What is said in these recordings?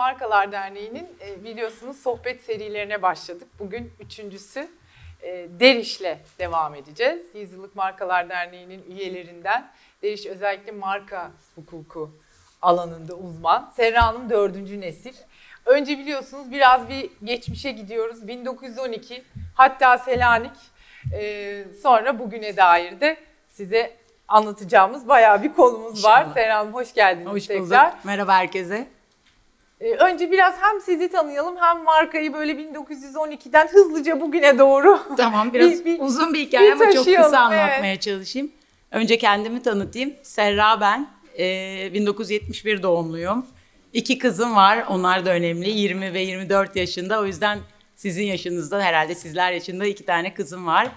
Markalar Derneği'nin e, biliyorsunuz sohbet serilerine başladık. Bugün üçüncüsü e, Deriş'le devam edeceğiz. Yüzyıllık Markalar Derneği'nin üyelerinden Deriş özellikle marka hukuku alanında uzman. Serra Hanım dördüncü nesil. Önce biliyorsunuz biraz bir geçmişe gidiyoruz. 1912 hatta Selanik e, sonra bugüne dair de size anlatacağımız bayağı bir konumuz var. Serra Hanım hoş geldiniz Hoş tekrar. bulduk. Merhaba herkese. Ee, Önce biraz hem sizi tanıyalım hem markayı böyle 1912'den hızlıca bugüne doğru. Tamam biraz Bir- bir- uzun bir hikaye bir ama çok kısa anlatmaya çalışayım. Önce kendimi tanıtayım. Serra ben. Ee, 1971 doğumluyum. İki kızım var. Onlar da önemli. 20 ve 24 yaşında. O yüzden sizin yaşınızda herhalde sizler yaşında iki tane kızım var.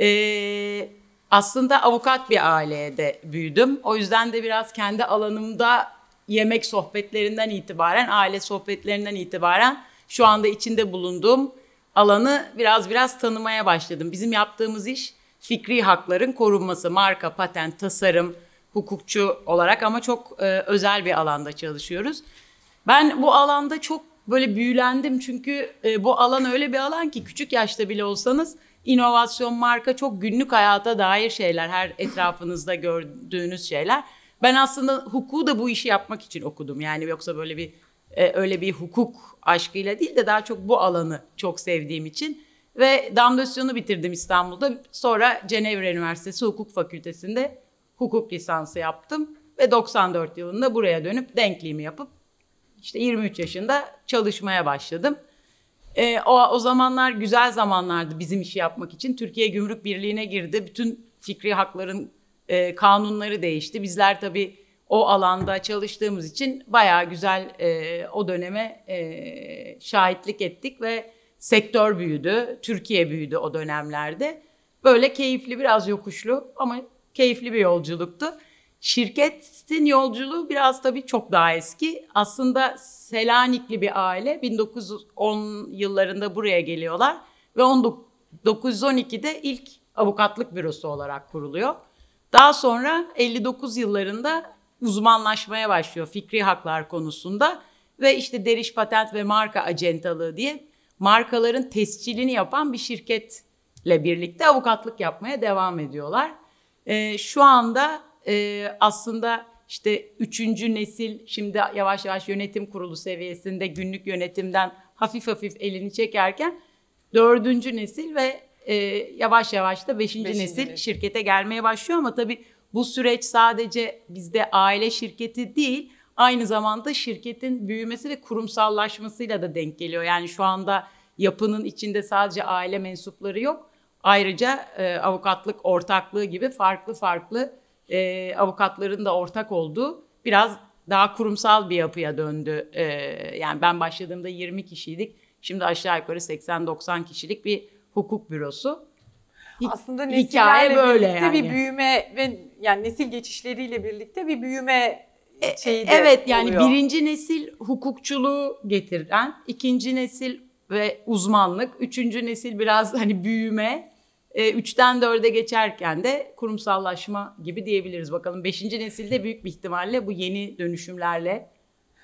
Ee, aslında avukat bir ailede büyüdüm. O yüzden de biraz kendi alanımda yemek sohbetlerinden itibaren, aile sohbetlerinden itibaren şu anda içinde bulunduğum alanı biraz biraz tanımaya başladım. Bizim yaptığımız iş fikri hakların korunması, marka, patent, tasarım, hukukçu olarak ama çok e, özel bir alanda çalışıyoruz. Ben bu alanda çok böyle büyülendim çünkü e, bu alan öyle bir alan ki küçük yaşta bile olsanız inovasyon, marka çok günlük hayata dair şeyler, her etrafınızda gördüğünüz şeyler. Ben aslında hukuku da bu işi yapmak için okudum. Yani yoksa böyle bir e, öyle bir hukuk aşkıyla değil de daha çok bu alanı çok sevdiğim için ve damlasyonu bitirdim İstanbul'da. Sonra Cenevre Üniversitesi Hukuk Fakültesi'nde hukuk lisansı yaptım ve 94 yılında buraya dönüp denkliğimi yapıp işte 23 yaşında çalışmaya başladım. E, o, o zamanlar güzel zamanlardı bizim işi yapmak için. Türkiye Gümrük Birliği'ne girdi. Bütün fikri hakların e, kanunları değişti. Bizler tabii o alanda çalıştığımız için bayağı güzel e, o döneme e, şahitlik ettik ve sektör büyüdü. Türkiye büyüdü o dönemlerde. Böyle keyifli biraz yokuşlu ama keyifli bir yolculuktu. Şirketin yolculuğu biraz tabii çok daha eski. Aslında Selanikli bir aile 1910 yıllarında buraya geliyorlar ve 1912'de ilk avukatlık bürosu olarak kuruluyor. Daha sonra 59 yıllarında uzmanlaşmaya başlıyor fikri haklar konusunda ve işte deriş patent ve marka acentalığı diye markaların tescilini yapan bir şirketle birlikte avukatlık yapmaya devam ediyorlar. Ee, şu anda e, aslında işte üçüncü nesil şimdi yavaş yavaş yönetim kurulu seviyesinde günlük yönetimden hafif hafif elini çekerken dördüncü nesil ve e, yavaş yavaş da beşinci, Beşinci nesil nesil. şirkete gelmeye başlıyor ama tabii bu süreç sadece bizde aile şirketi değil aynı zamanda şirketin büyümesi ve kurumsallaşmasıyla da denk geliyor. Yani şu anda yapının içinde sadece aile mensupları yok. Ayrıca e, avukatlık ortaklığı gibi farklı farklı e, avukatların da ortak olduğu biraz daha kurumsal bir yapıya döndü. E, yani ben başladığımda 20 kişiydik. Şimdi aşağı yukarı 80-90 kişilik bir hukuk bürosu. Aslında hikaye böyle birlikte yani. bir büyüme ve yani nesil geçişleriyle birlikte bir büyüme şeyi de Evet yani oluyor. birinci nesil hukukçuluğu getiren, ikinci nesil ve uzmanlık, üçüncü nesil biraz hani büyüme, e, üçten dörde geçerken de kurumsallaşma gibi diyebiliriz. Bakalım beşinci nesilde büyük bir ihtimalle bu yeni dönüşümlerle,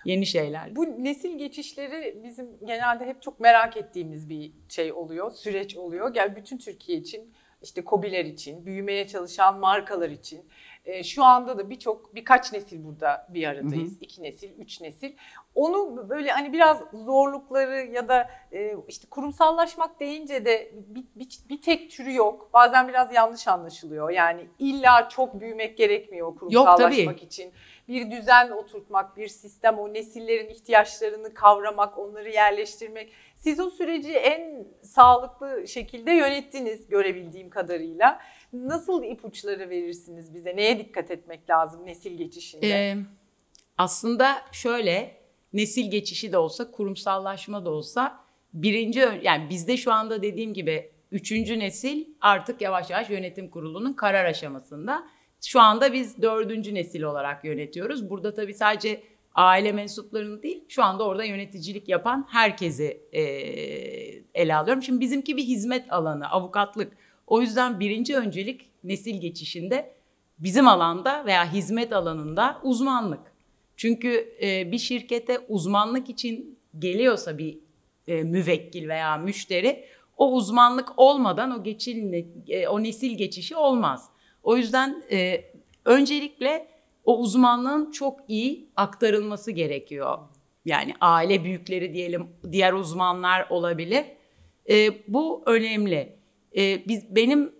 yeni şeyler. Bu nesil geçişleri bizim genelde hep çok merak ettiğimiz bir şey oluyor, süreç oluyor. Yani bütün Türkiye için, işte KOBİ'ler için, büyümeye çalışan markalar için. Ee, şu anda da birçok, birkaç nesil burada bir aradayız. İki nesil, üç nesil. Onu böyle hani biraz zorlukları ya da e, işte kurumsallaşmak deyince de bir, bir, bir tek türü yok. Bazen biraz yanlış anlaşılıyor. Yani illa çok büyümek gerekmiyor kurumsallaşmak için bir düzen oturtmak, bir sistem, o nesillerin ihtiyaçlarını kavramak, onları yerleştirmek. Siz o süreci en sağlıklı şekilde yönettiniz görebildiğim kadarıyla. Nasıl ipuçları verirsiniz bize? Neye dikkat etmek lazım nesil geçişinde? Ee, aslında şöyle nesil geçişi de olsa kurumsallaşma da olsa birinci yani bizde şu anda dediğim gibi üçüncü nesil artık yavaş yavaş yönetim kurulunun karar aşamasında. Şu anda biz dördüncü nesil olarak yönetiyoruz. Burada tabii sadece aile mensuplarını değil şu anda orada yöneticilik yapan herkesi e, ele alıyorum. Şimdi bizimki bir hizmet alanı avukatlık. O yüzden birinci öncelik nesil geçişinde bizim alanda veya hizmet alanında uzmanlık. Çünkü e, bir şirkete uzmanlık için geliyorsa bir e, müvekkil veya müşteri o uzmanlık olmadan o geçil e, o nesil geçişi olmaz. O yüzden e, öncelikle o uzmanlığın çok iyi aktarılması gerekiyor. Yani aile büyükleri diyelim, diğer uzmanlar olabilir. E, bu önemli. E, biz benim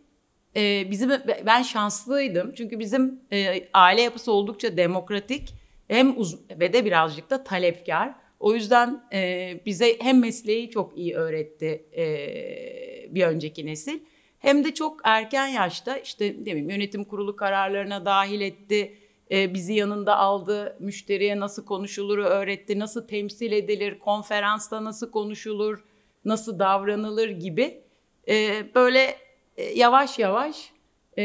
e, bizim ben şanslıydım çünkü bizim e, aile yapısı oldukça demokratik hem uz ve de birazcık da talepkar. O yüzden e, bize hem mesleği çok iyi öğretti e, bir önceki nesil hem de çok erken yaşta işte demeyeyim yönetim kurulu kararlarına dahil etti. E, bizi yanında aldı, müşteriye nasıl konuşulur öğretti, nasıl temsil edilir, konferansta nasıl konuşulur, nasıl davranılır gibi e, böyle e, yavaş yavaş e,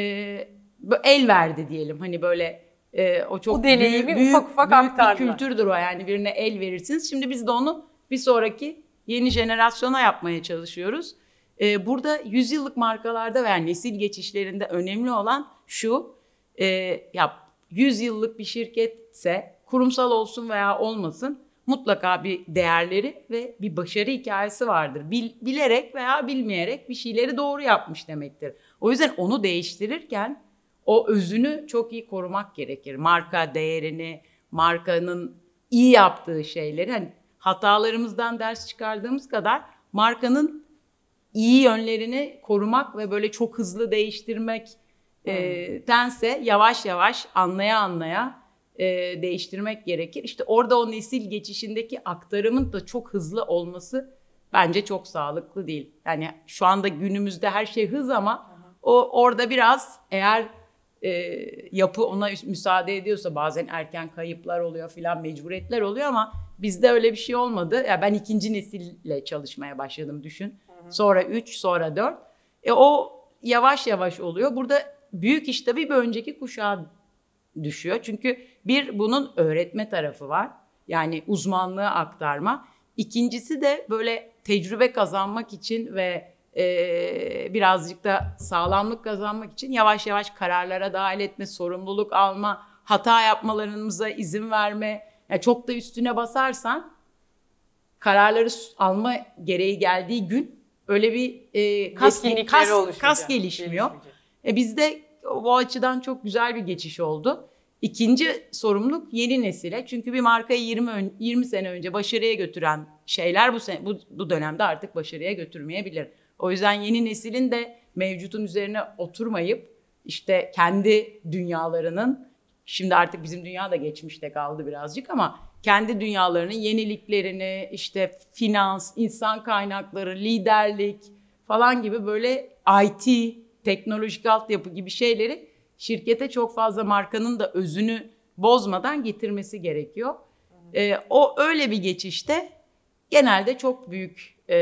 el verdi diyelim. Hani böyle e, o çok o deneyimi büyük, büyük, ufak ufak büyük aktardılar. bir kültürdür o yani birine el verirsiniz. Şimdi biz de onu bir sonraki yeni jenerasyona yapmaya çalışıyoruz. E, burada yüzyıllık markalarda veya nesil geçişlerinde önemli olan şu, e, ya 100 yıllık bir şirketse kurumsal olsun veya olmasın mutlaka bir değerleri ve bir başarı hikayesi vardır. Bil, bilerek veya bilmeyerek bir şeyleri doğru yapmış demektir. O yüzden onu değiştirirken o özünü çok iyi korumak gerekir. Marka değerini, markanın iyi yaptığı şeyleri, hani hatalarımızdan ders çıkardığımız kadar markanın iyi yönlerini korumak ve böyle çok hızlı değiştirmek e, dense yavaş yavaş anlaya anlaya e, değiştirmek gerekir. İşte orada o nesil geçişindeki aktarımın da çok hızlı olması bence çok sağlıklı değil. Yani şu anda günümüzde her şey hız ama o orada biraz eğer e, yapı ona müsaade ediyorsa bazen erken kayıplar oluyor filan mecburiyetler oluyor ama bizde öyle bir şey olmadı. Ya ben ikinci nesille çalışmaya başladım düşün. Hı Sonra üç, sonra dört. E o yavaş yavaş oluyor. Burada büyük iş tabii bir önceki kuşağa düşüyor. Çünkü bir bunun öğretme tarafı var. Yani uzmanlığı aktarma. İkincisi de böyle tecrübe kazanmak için ve e, birazcık da sağlamlık kazanmak için yavaş yavaş kararlara dahil etme, sorumluluk alma, hata yapmalarımıza izin verme. Yani çok da üstüne basarsan kararları alma gereği geldiği gün öyle bir e, kas, kas, kas gelişmiyor. E, bizde bu açıdan çok güzel bir geçiş oldu. İkinci sorumluluk yeni nesile. Çünkü bir markayı 20 20 sene önce başarıya götüren şeyler bu sene, bu, bu dönemde artık başarıya götürmeyebilir. O yüzden yeni neslin de mevcutun üzerine oturmayıp işte kendi dünyalarının şimdi artık bizim dünya da geçmişte kaldı birazcık ama kendi dünyalarının yeniliklerini işte finans, insan kaynakları, liderlik falan gibi böyle IT, teknolojik altyapı gibi şeyleri şirkete çok fazla markanın da özünü bozmadan getirmesi gerekiyor. Ee, o öyle bir geçişte genelde çok büyük e,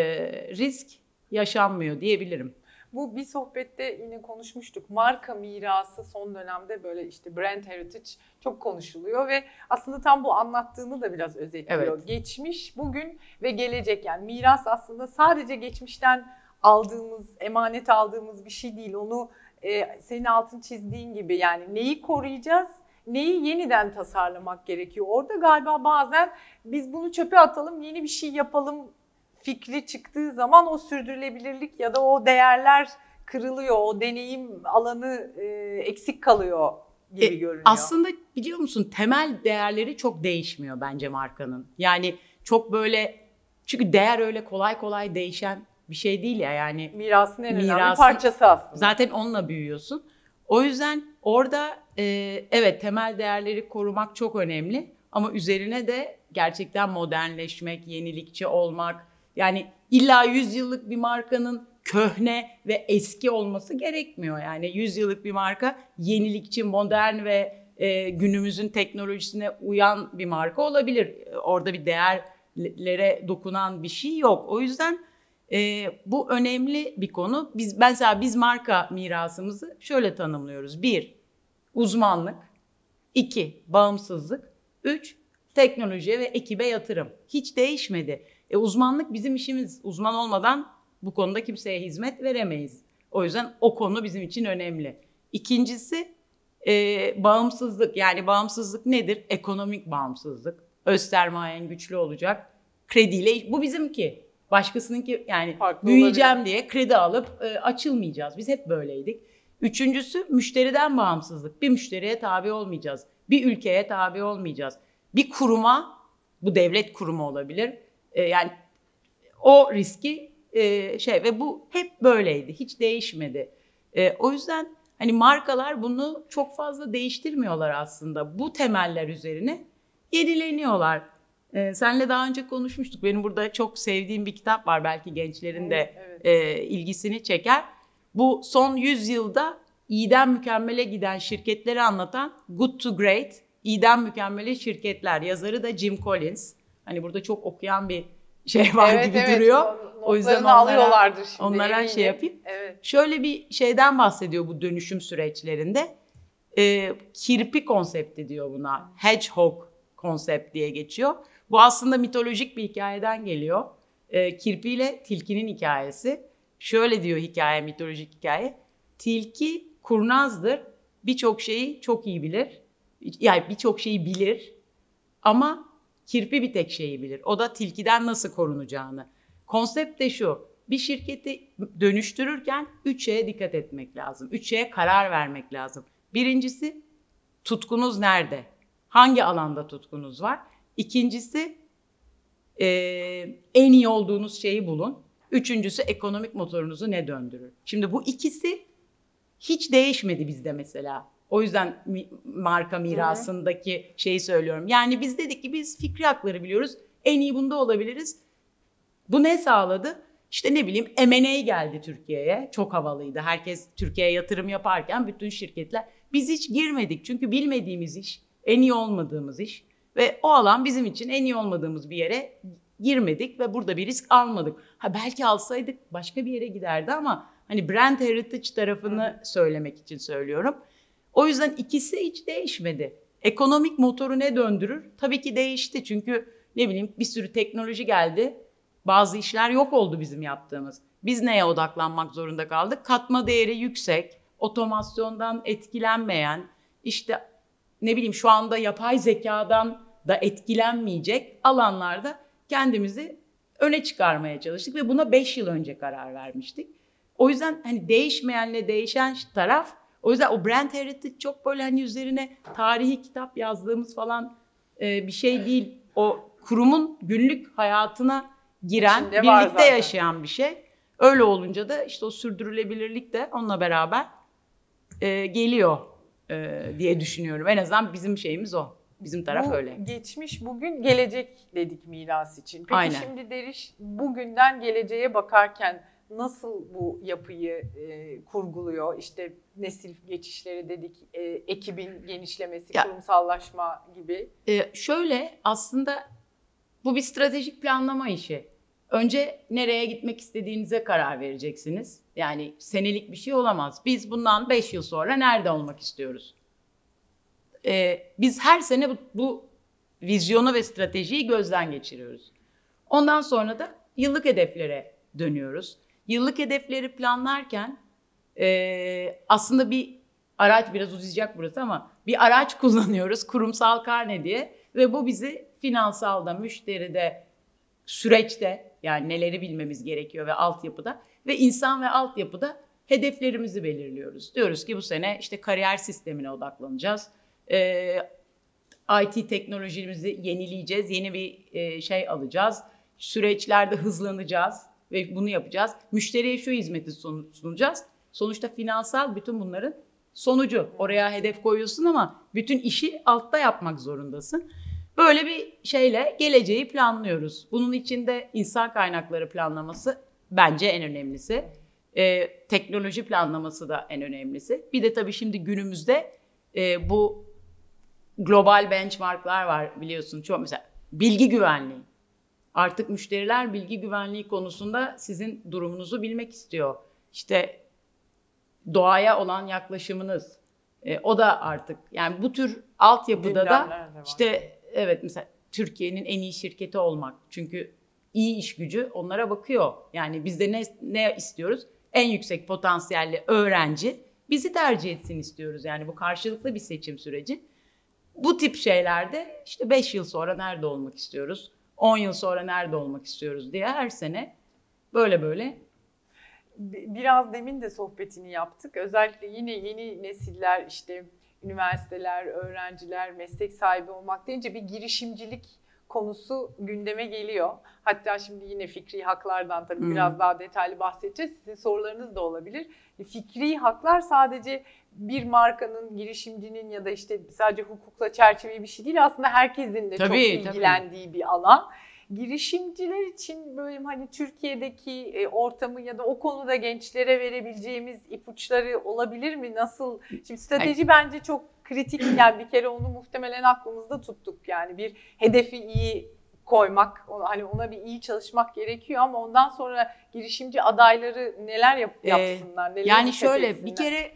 risk yaşanmıyor diyebilirim. Bu bir sohbette yine konuşmuştuk. Marka mirası son dönemde böyle işte brand heritage çok konuşuluyor ve aslında tam bu anlattığını da biraz özetliyor. Evet. Geçmiş, bugün ve gelecek yani miras aslında sadece geçmişten aldığımız, emanet aldığımız bir şey değil. Onu e, senin altın çizdiğin gibi yani neyi koruyacağız, neyi yeniden tasarlamak gerekiyor. Orada galiba bazen biz bunu çöpe atalım, yeni bir şey yapalım fikri çıktığı zaman o sürdürülebilirlik ya da o değerler kırılıyor, o deneyim alanı e, eksik kalıyor gibi e, görünüyor. Aslında biliyor musun temel değerleri çok değişmiyor bence markanın. Yani çok böyle çünkü değer öyle kolay kolay değişen bir şey değil ya yani. Mirasın en mirasın, önemli parçası aslında. Zaten onunla büyüyorsun. O yüzden orada e, evet temel değerleri korumak çok önemli ama üzerine de gerçekten modernleşmek, yenilikçi olmak, yani illa 100 yıllık bir markanın köhne ve eski olması gerekmiyor. Yani 100 yıllık bir marka yenilikçi, modern ve e, günümüzün teknolojisine uyan bir marka olabilir. Orada bir değerlere dokunan bir şey yok. O yüzden e, bu önemli bir konu. Biz mesela biz marka mirasımızı şöyle tanımlıyoruz. Bir, uzmanlık. iki bağımsızlık. Üç, teknolojiye ve ekibe yatırım. Hiç değişmedi. E, uzmanlık bizim işimiz. Uzman olmadan bu konuda kimseye hizmet veremeyiz. O yüzden o konu bizim için önemli. İkincisi e, bağımsızlık yani bağımsızlık nedir? Ekonomik bağımsızlık. Öz sermayen güçlü olacak. Krediyle bu bizimki. Başkasınınki yani Farklı büyüyeceğim olabilir. diye kredi alıp e, açılmayacağız. Biz hep böyleydik. Üçüncüsü müşteriden bağımsızlık. Bir müşteriye tabi olmayacağız. Bir ülkeye tabi olmayacağız. Bir kuruma, bu devlet kurumu olabilir. E, yani o riski e, şey ve bu hep böyleydi. Hiç değişmedi. E, o yüzden hani markalar bunu çok fazla değiştirmiyorlar aslında. Bu temeller üzerine yenileniyorlar. E, senle daha önce konuşmuştuk. Benim burada çok sevdiğim bir kitap var. Belki gençlerin de Evet, e, ilgisini çeker. Bu son 100 yılda iyiden mükemmele giden şirketleri anlatan Good to Great, iyiden mükemmele şirketler. Yazarı da Jim Collins. Hani burada çok okuyan bir şey var Evet, gibi evet. duruyor. O- O yüzden onlara- alıyorlardır şimdi. onlara eminim. şey yapayım. Evet. Şöyle bir şeyden bahsediyor bu dönüşüm süreçlerinde. Ee, kirpi konsepti diyor buna. Hedgehog konsept diye geçiyor. Bu aslında mitolojik bir hikayeden geliyor. Ee, kirpi ile tilkinin hikayesi. Şöyle diyor hikaye, mitolojik hikaye. Tilki kurnazdır. Birçok şeyi çok iyi bilir. Yani birçok şeyi bilir. Ama kirpi bir tek şeyi bilir. O da tilkiden nasıl korunacağını. Konsept de şu. Bir şirketi dönüştürürken üç şeye dikkat etmek lazım. Üç şeye karar vermek lazım. Birincisi tutkunuz nerede? Hangi alanda tutkunuz var? İkincisi eee, en iyi olduğunuz şeyi bulun. Üçüncüsü ekonomik motorunuzu ne döndürür? Şimdi bu ikisi hiç değişmedi bizde mesela. O yüzden mi- marka mirasındaki şeyi söylüyorum. Yani biz dedik ki biz fikri hakları biliyoruz. En iyi bunda olabiliriz. Bu ne sağladı? İşte ne bileyim M&A geldi Türkiye'ye. Çok havalıydı. Herkes Türkiye'ye yatırım yaparken bütün şirketler. Biz hiç girmedik. Çünkü bilmediğimiz iş, en iyi olmadığımız iş. Ve o alan bizim için en iyi olmadığımız bir yere girmedik ve burada bir risk almadık. Ha belki alsaydık başka bir yere giderdi ama hani brand heritage tarafını söylemek için söylüyorum. O yüzden ikisi hiç değişmedi. Ekonomik motoru ne döndürür? Tabii ki değişti çünkü ne bileyim bir sürü teknoloji geldi. Bazı işler yok oldu bizim yaptığımız. Biz neye odaklanmak zorunda kaldık? Katma değeri yüksek, otomasyondan etkilenmeyen, işte ne bileyim şu anda yapay zekadan da etkilenmeyecek alanlarda kendimizi öne çıkarmaya çalıştık ve buna 5 yıl önce karar vermiştik. O yüzden hani değişmeyenle değişen taraf o yüzden o brand heritage çok böyle hani üzerine tarihi kitap yazdığımız falan e, bir şey değil. O kurumun günlük hayatına giren, İçinde birlikte yaşayan bir şey. Öyle olunca da işte o sürdürülebilirlik de onunla beraber e, geliyor e, diye düşünüyorum. En azından bizim şeyimiz o. Bizim taraf Bu öyle. geçmiş bugün gelecek dedik miras için. Peki Aynen. şimdi Deriş bugünden geleceğe bakarken nasıl bu yapıyı e, kurguluyor? İşte nesil geçişleri dedik, e, ekibin genişlemesi, Ya- kurumsallaşma gibi. Ee, şöyle aslında bu bir stratejik planlama işi. Önce nereye gitmek istediğinize karar vereceksiniz. Yani senelik bir şey olamaz. Biz bundan 5 yıl sonra nerede olmak istiyoruz? Ee, biz her sene bu, bu vizyonu ve stratejiyi gözden geçiriyoruz. Ondan sonra da yıllık hedeflere dönüyoruz. Yıllık hedefleri planlarken e, aslında bir araç biraz uzayacak burası ama bir araç kullanıyoruz kurumsal karne diye ve bu bizi finansalda, müşteride, süreçte yani neleri bilmemiz gerekiyor ve altyapıda ve insan ve altyapıda hedeflerimizi belirliyoruz. Diyoruz ki bu sene işte kariyer sistemine odaklanacağız. Ee, IT teknolojimizi yenileyeceğiz. Yeni bir e, şey alacağız. Süreçlerde hızlanacağız ve bunu yapacağız. Müşteriye şu hizmeti sun- sunacağız. Sonuçta finansal bütün bunların sonucu. Oraya hedef koyuyorsun ama bütün işi altta yapmak zorundasın. Böyle bir şeyle geleceği planlıyoruz. Bunun içinde insan kaynakları planlaması bence en önemlisi. Ee, teknoloji planlaması da en önemlisi. Bir de tabii şimdi günümüzde e, bu global benchmarklar var biliyorsun. Çok mesela bilgi güvenliği. Artık müşteriler bilgi güvenliği konusunda sizin durumunuzu bilmek istiyor. İşte doğaya olan yaklaşımınız. e, o da artık yani bu tür altyapıda da işte evet mesela Türkiye'nin en iyi şirketi olmak. Çünkü iyi iş gücü onlara bakıyor. Yani biz de ne, ne istiyoruz? En yüksek potansiyelli öğrenci bizi tercih etsin istiyoruz. Yani bu karşılıklı bir seçim süreci. Bu tip şeylerde işte 5 yıl sonra nerede olmak istiyoruz? 10 yıl sonra nerede olmak istiyoruz diye her sene böyle böyle biraz demin de sohbetini yaptık. Özellikle yine yeni nesiller işte üniversiteler, öğrenciler, meslek sahibi olmak deyince bir girişimcilik konusu gündeme geliyor. Hatta şimdi yine fikri haklardan tabii hmm. biraz daha detaylı bahsedeceğiz. Sizin sorularınız da olabilir. E, fikri haklar sadece bir markanın, girişimcinin ya da işte sadece hukukla çerçeveli bir şey değil. Aslında herkesin de tabii, çok ilgilendiği tabii. bir alan girişimciler için böyle hani Türkiye'deki e, ortamı ya da o konuda gençlere verebileceğimiz ipuçları olabilir mi? Nasıl? Şimdi strateji bence çok kritik. Yani bir kere onu muhtemelen aklımızda tuttuk. Yani bir hedefi iyi koymak, hani ona bir iyi çalışmak gerekiyor ama ondan sonra girişimci adayları neler yap, ee, yapsınlar? Neler yani şöyle etsinler? bir kere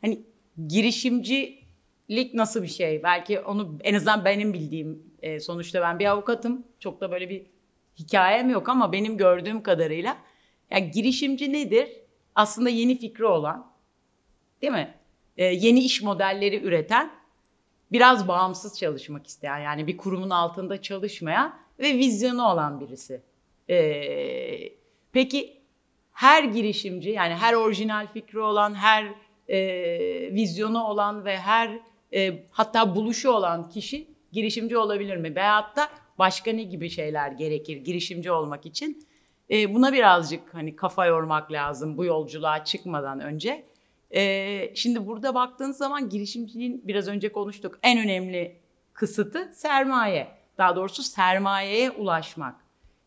hani girişimcilik nasıl bir şey? Belki onu en azından benim bildiğim e, sonuçta ben bir avukatım. Çok da böyle bir hikayem yok ama benim gördüğüm kadarıyla yani girişimci nedir? Aslında yeni fikri olan, değil mi? E, yeni iş modelleri üreten, biraz bağımsız çalışmak isteyen yani bir kurumun altında çalışmayan ve vizyonu olan birisi. E, peki her girişimci yani her orijinal fikri olan, her e, vizyonu olan ve her e, hatta buluşu olan kişi girişimci olabilir mi? Veyahut da başka ne gibi şeyler gerekir girişimci olmak için? E, buna birazcık hani kafa yormak lazım bu yolculuğa çıkmadan önce. E, şimdi burada baktığınız zaman girişimciliğin biraz önce konuştuk en önemli kısıtı sermaye. Daha doğrusu sermayeye ulaşmak.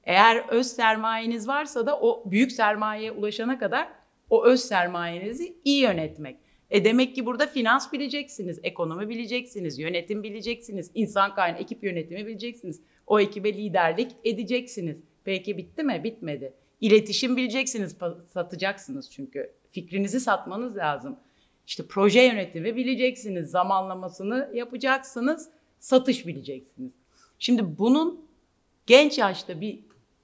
Eğer öz sermayeniz varsa da o büyük sermayeye ulaşana kadar o öz sermayenizi iyi yönetmek. E demek ki burada finans bileceksiniz, ekonomi bileceksiniz, yönetim bileceksiniz, insan kaynağı, ekip yönetimi bileceksiniz. O ekibe liderlik edeceksiniz. Peki bitti mi? Bitmedi. İletişim bileceksiniz, satacaksınız çünkü. Fikrinizi satmanız lazım. İşte proje yönetimi bileceksiniz, zamanlamasını yapacaksınız, satış bileceksiniz. Şimdi bunun genç yaşta bir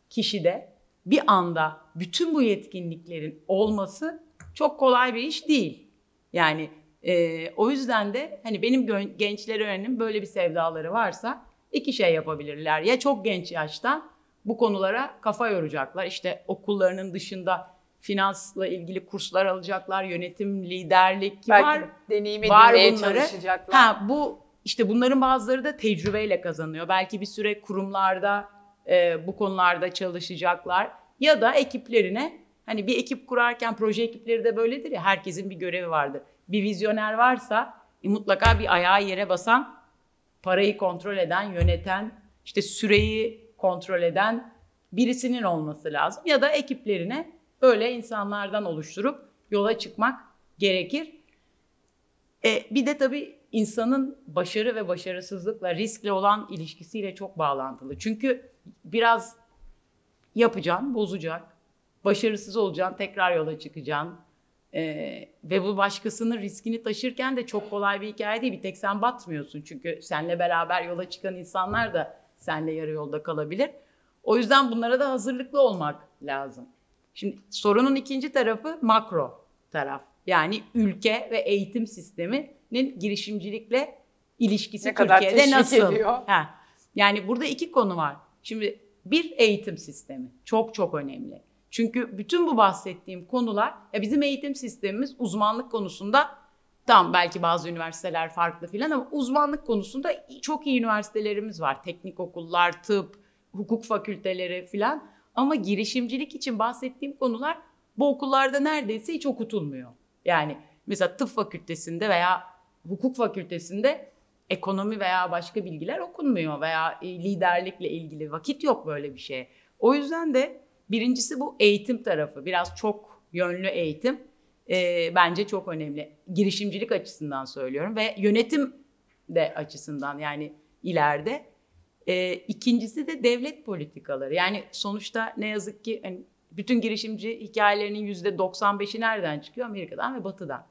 kişide bir anda bütün bu yetkinliklerin olması çok kolay bir iş değil. Yani e, o yüzden de hani benim gençlere önerim böyle bir sevdaları varsa iki şey yapabilirler. Ya çok genç yaştan bu konulara kafa yoracaklar. İşte okullarının dışında finansla ilgili kurslar alacaklar, yönetim, liderlik Belki var. deneyim var bunları. çalışacaklar. Ha bu işte bunların bazıları da tecrübeyle kazanıyor. Belki bir süre kurumlarda e, bu konularda çalışacaklar ya da ekiplerine Hani bir ekip kurarken proje ekipleri de böyledir ya herkesin bir görevi vardır. Bir vizyoner varsa e, mutlaka bir ayağı yere basan, parayı kontrol eden, yöneten, işte süreyi kontrol eden birisinin olması lazım. Ya da ekiplerine böyle insanlardan oluşturup yola çıkmak gerekir. E, bir de tabii insanın başarı ve başarısızlıkla, riskle olan ilişkisiyle çok bağlantılı. Çünkü biraz yapacaksın, bozacak, başarısız olacaksın, tekrar yola çıkacaksın. Ee, ve bu başkasının riskini taşırken de çok kolay bir hikaye değil. Bir tek sen batmıyorsun çünkü seninle beraber yola çıkan insanlar da seninle yarı yolda kalabilir. O yüzden bunlara da hazırlıklı olmak lazım. Şimdi sorunun ikinci tarafı makro taraf. Yani ülke ve eğitim sisteminin girişimcilikle ilişkisi ne Türkiye'de nasıl? Ha. Yani burada iki konu var. Şimdi bir eğitim sistemi çok çok önemli. Çünkü bütün bu bahsettiğim konular ya bizim eğitim sistemimiz uzmanlık konusunda tam belki bazı üniversiteler farklı filan ama uzmanlık konusunda çok iyi üniversitelerimiz var. Teknik okullar, tıp, hukuk fakülteleri filan. Ama girişimcilik için bahsettiğim konular bu okullarda neredeyse hiç okutulmuyor. Yani mesela tıp fakültesinde veya hukuk fakültesinde ekonomi veya başka bilgiler okunmuyor veya liderlikle ilgili vakit yok böyle bir şeye. O yüzden de Birincisi bu eğitim tarafı. Biraz çok yönlü eğitim e, bence çok önemli. Girişimcilik açısından söylüyorum ve yönetim de açısından yani ileride. E, ikincisi de devlet politikaları. Yani sonuçta ne yazık ki hani bütün girişimci hikayelerinin yüzde 95'i nereden çıkıyor? Amerika'dan ve Batı'dan.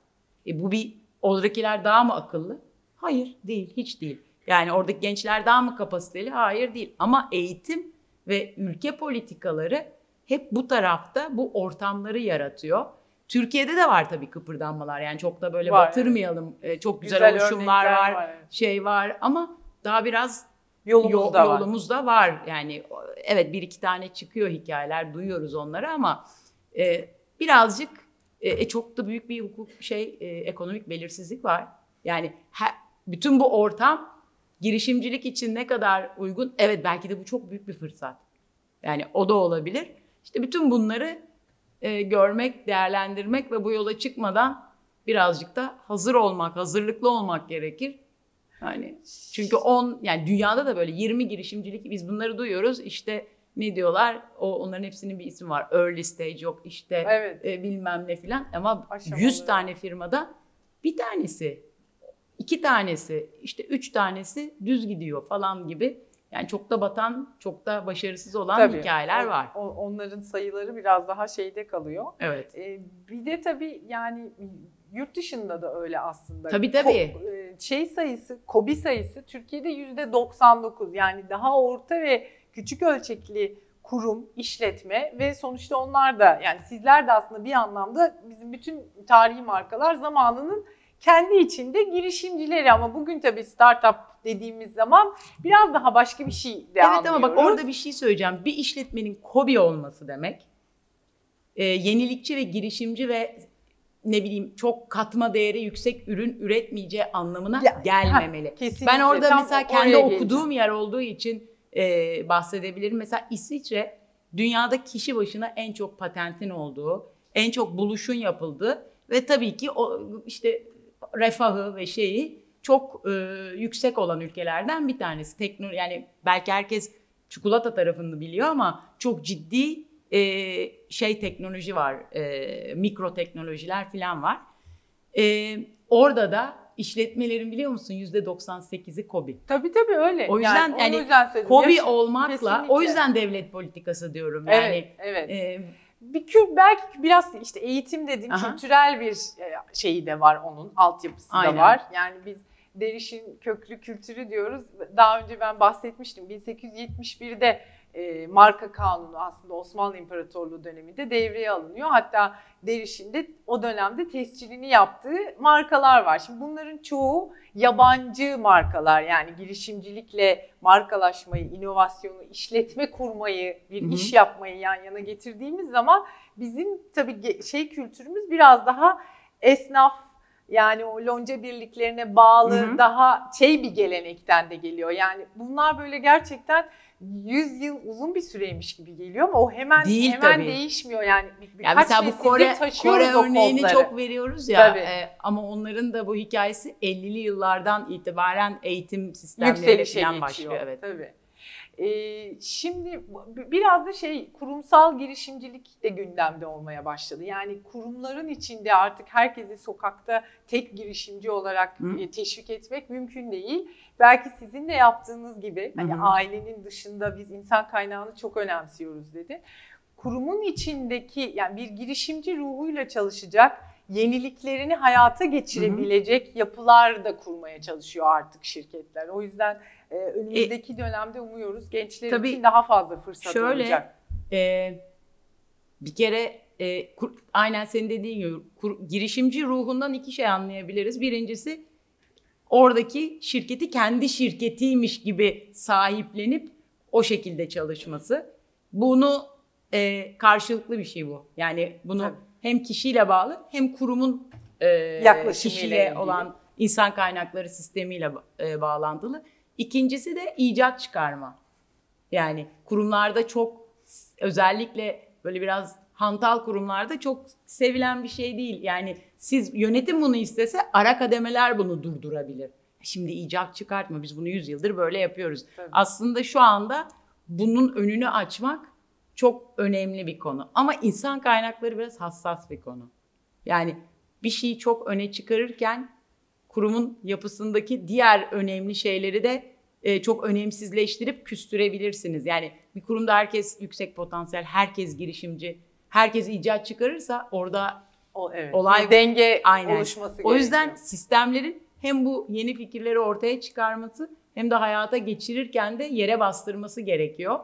E, bu bir oradakiler daha mı akıllı? Hayır değil, hiç değil. Yani oradaki gençler daha mı kapasiteli? Hayır değil. Ama eğitim ve ülke politikaları hep bu tarafta bu ortamları yaratıyor. Türkiye'de de var tabii kıpırdanmalar. Yani çok da böyle Var, batırmayalım. Ee, çok güzel, Güzel oluşumlar örnekler var, evet. şey var ama daha biraz Yolumuz yol- da var. yolumuz da var. Yani evet bir iki tane çıkıyor hikayeler, duyuyoruz onları ama e, birazcık e, e, çok da büyük bir hukuk şey e, ekonomik belirsizlik var. Yani he- bütün bu ortam girişimcilik için ne kadar uygun? Evet belki de bu çok büyük bir fırsat. Yani o da olabilir. İşte bütün bunları e, görmek, değerlendirmek ve bu yola çıkmadan birazcık da hazır olmak, hazırlıklı olmak gerekir. Yani çünkü 10 yani dünyada da böyle 20 girişimcilik biz bunları duyuyoruz. İşte ne diyorlar? O onların hepsinin bir ismi var. Early stage yok işte Evet. e, bilmem ne filan ama Aşamaları. 100 tane firmada bir tanesi, iki tanesi, işte üç tanesi düz gidiyor falan gibi. Yani çok da batan, çok da başarısız olan Tabii. hikayeler O- var. o- onların sayıları biraz daha şeyde kalıyor. Evet. Ee, bir de tabii yani yurt dışında da öyle aslında. Tabii, tabii. Ko- e, şey sayısı, KOBİ sayısı Türkiye'de yüzde 99. Yani daha orta ve küçük ölçekli kurum, işletme ve sonuçta onlar da yani sizler de aslında bir anlamda bizim bütün tarihi markalar zamanının kendi içinde girişimcileri ama bugün tabii startup dediğimiz zaman biraz daha başka bir şey de Evet ama bak anlıyoruz. orada bir şey söyleyeceğim. Bir işletmenin kobi olması demek e, yenilikçi ve girişimci ve ne bileyim çok katma değeri yüksek ürün üretmeyeceği anlamına Ya- gelmemeli. Ha, kesinlikle. Ben orada Tam mesela kendi geleceğim. okuduğum yer olduğu için e, bahsedebilirim. Mesela İsviçre dünyada kişi başına en çok patentin olduğu, en çok buluşun yapıldığı ve tabii ki o işte refahı ve şeyi çok e, yüksek olan ülkelerden bir tanesi. Tekno yani belki herkes çikolata tarafını biliyor ama çok ciddi e, şey teknoloji var, e, mikro teknolojiler falan var. E, orada da işletmelerin biliyor musun %98'i KOBİ. Tabii tabii öyle. O yüzden onu yani yüzden. KOBİ olmakla kesinlikle. o yüzden devlet politikası diyorum yani. evet, evet. e, bir kü- belki biraz işte eğitim dediğim Aha. kültürel bir e, şeyi de var onun, altyapısı Aynen. da var. Yani biz derişin köklü kültürü diyoruz. Daha önce ben bahsetmiştim. 1871'de e, marka kanunu aslında Osmanlı İmparatorluğu döneminde devreye alınıyor. Hatta derişin de o dönemde tescilini yaptığı markalar var. Şimdi bunların çoğu yabancı markalar yani girişimcilikle markalaşmayı, inovasyonu, işletme kurmayı, bir Hı hı. iş yapmayı yan yana getirdiğimiz zaman bizim tabii şey kültürümüz biraz daha esnaf yani o lonca birliklerine bağlı Hı hı. daha şey bir gelenekten de geliyor. Yani bunlar böyle gerçekten 100 yıl uzun bir süreymiş gibi geliyor ama o hemen Değil hemen tabii. değişmiyor yani. Bir, Ya birkaç mesela bu Kore, Kore örneğini kodları. çok veriyoruz ya Tabii. e, ama onların da bu hikayesi 50'li yıllardan itibaren eğitim sistemleri yükselişe falan başlıyor. Evet. Tabii. Ee, şimdi biraz da şey kurumsal girişimcilik de gündemde olmaya başladı. Yani kurumların içinde artık herkesi sokakta tek girişimci olarak Hı. e, teşvik etmek mümkün değil. Belki sizin de yaptığınız gibi hani Hı hı. ailenin dışında biz insan kaynağını çok önemsiyoruz dedi. Kurumun içindeki yani bir girişimci ruhuyla çalışacak yeniliklerini hayata geçirebilecek yapılar da kurmaya çalışıyor artık şirketler. O yüzden e, önümüzdeki dönemde umuyoruz gençler Tabii için daha fazla fırsat şöyle, olacak. E, bir kere e, kur- aynen senin dediğin gibi kur- girişimci ruhundan iki şey anlayabiliriz. Birincisi oradaki şirketi kendi şirketiymiş gibi sahiplenip o şekilde çalışması. Bunu e, karşılıklı bir şey bu. Yani bunu Tabii. hem kişiyle bağlı hem kurumun e, Yaklaşımıyla olan insan kaynakları sistemiyle e, bağlantılı. İkincisi de icat çıkarma. Yani kurumlarda çok özellikle böyle biraz hantal kurumlarda çok sevilen bir şey değil. Yani siz yönetim bunu istese ara kademeler bunu durdurabilir. Şimdi icat çıkartma biz bunu 100 yıldır böyle yapıyoruz. Tabii. Aslında şu anda bunun önünü açmak çok önemli bir konu. Ama insan kaynakları biraz hassas bir konu. Yani bir şeyi çok öne çıkarırken kurumun yapısındaki diğer önemli şeyleri de e, çok önemsizleştirip küstürebilirsiniz. Yani bir kurumda herkes yüksek potansiyel, herkes girişimci, herkes icat çıkarırsa orada O, evet. olay- bir denge Aynen. oluşması o yüzden gerekiyor. sistemlerin hem bu yeni fikirleri ortaya çıkarması hem de hayata geçirirken de yere bastırması gerekiyor.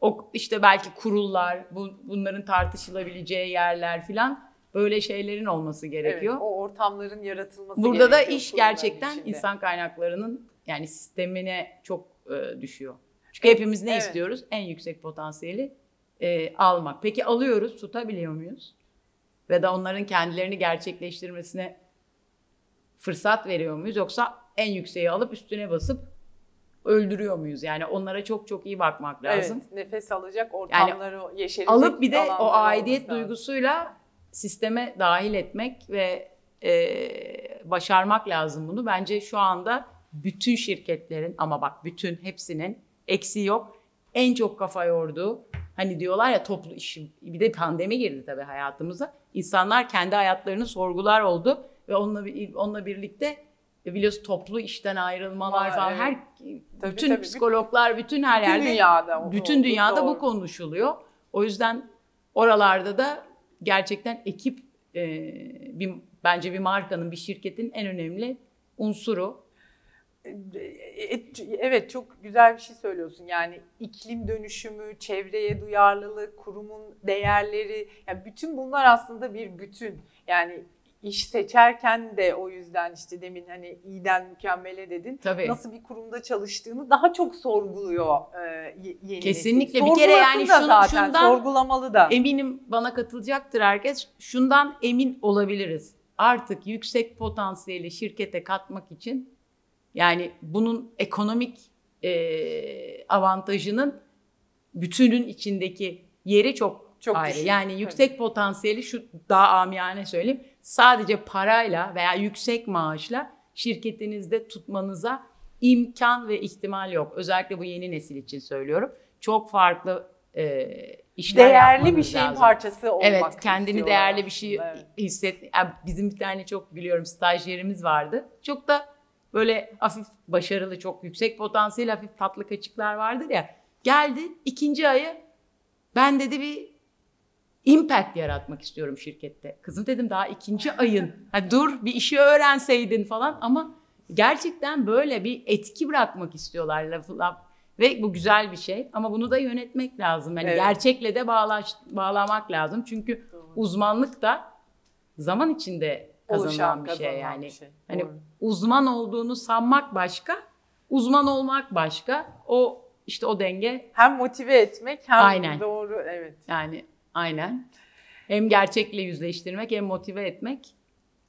O işte belki kurullar, bu, bunların tartışılabileceği yerler filan böyle şeylerin olması gerekiyor. Evet, o ortamların yaratılması Burada da gerekiyor iş kurumların gerçekten içinde. insan kaynaklarının yani sistemine çok e, düşüyor. Çünkü hepimiz ne Evet. istiyoruz? En yüksek potansiyeli e, almak. Peki alıyoruz, tutabiliyor muyuz? Ve de onların kendilerini gerçekleştirmesine fırsat veriyor muyuz? Yoksa en yükseği alıp üstüne basıp öldürüyor muyuz? Yani onlara çok çok iyi bakmak lazım. Evet, nefes alacak ortamları yeşerecek Alıp bir de o aidiyet duygusuyla sisteme dahil etmek ve e, başarmak lazım bunu. Bence şu anda bütün şirketlerin ama bak bütün hepsinin eksiği yok. En çok kafa yorduğu hani diyorlar ya toplu iş bir de pandemi girdi tabii hayatımıza. İnsanlar kendi hayatlarını sorgular oldu ve onunla onunla birlikte e, biliyorsun toplu işten ayrılmalar Var, falan evet. her Tabii, bütün tabii. psikologlar bütün her Bütün yerde dünyada o- bütün dünyada bu doğru. konuşuluyor. O yüzden oralarda da gerçekten ekip e, bir bence bir markanın, bir şirketin en önemli unsuru. Evet çok güzel bir şey söylüyorsun. Yani iklim dönüşümü, çevreye duyarlılık, kurumun değerleri, yani bütün bunlar aslında bir bütün. Yani iş seçerken de o yüzden işte demin hani iyiden mükemmele dedin. Tabii. Nasıl bir kurumda çalıştığını daha çok sorguluyor e, ye- yeni Kesinlikle. nesil. Bir kere yani şun- zaten, şundan- sorgulamalı da. Eminim bana katılacaktır herkes. Şundan emin olabiliriz. Artık yüksek potansiyeli şirkete katmak için yani bunun ekonomik e, avantajının bütünün içindeki yeri çok, Çok ayrı. düşük, Yani yüksek potansiyeli şu daha amiyane söyleyeyim. Sadece parayla veya yüksek maaşla şirketinizde tutmanıza imkan ve ihtimal yok. Özellikle bu yeni nesil için söylüyorum. Çok farklı e, işler Değerli bir şeyin lazım. parçası olmak Evet, kendini değerli bir şey aslında, evet. hisset. Yani bizim bir tane çok biliyorum stajyerimiz vardı. Çok da böyle hafif başarılı, çok yüksek potansiyel, hafif tatlı kaçıklar vardır ya. Geldi ikinci ayı ben dedi bir impact yaratmak istiyorum şirkette. Kızım dedim daha ikinci ayın. Ha, dur bir işi öğrenseydin falan ama gerçekten böyle bir etki bırakmak istiyorlar lafı laf. Ve bu güzel bir şey ama bunu da yönetmek lazım. Yani Evet. gerçekle de bağlaş, bağlamak lazım. Çünkü Doğru. uzmanlık da zaman içinde kazanılan Oluşan, bir şey kazanılan yani. bir şey. Hani Doğru. uzman olduğunu sanmak başka, uzman olmak başka. O işte o denge Hem motive etmek hem Aynen. doğru evet. yani aynen. Hem gerçekle yüzleştirmek hem motive etmek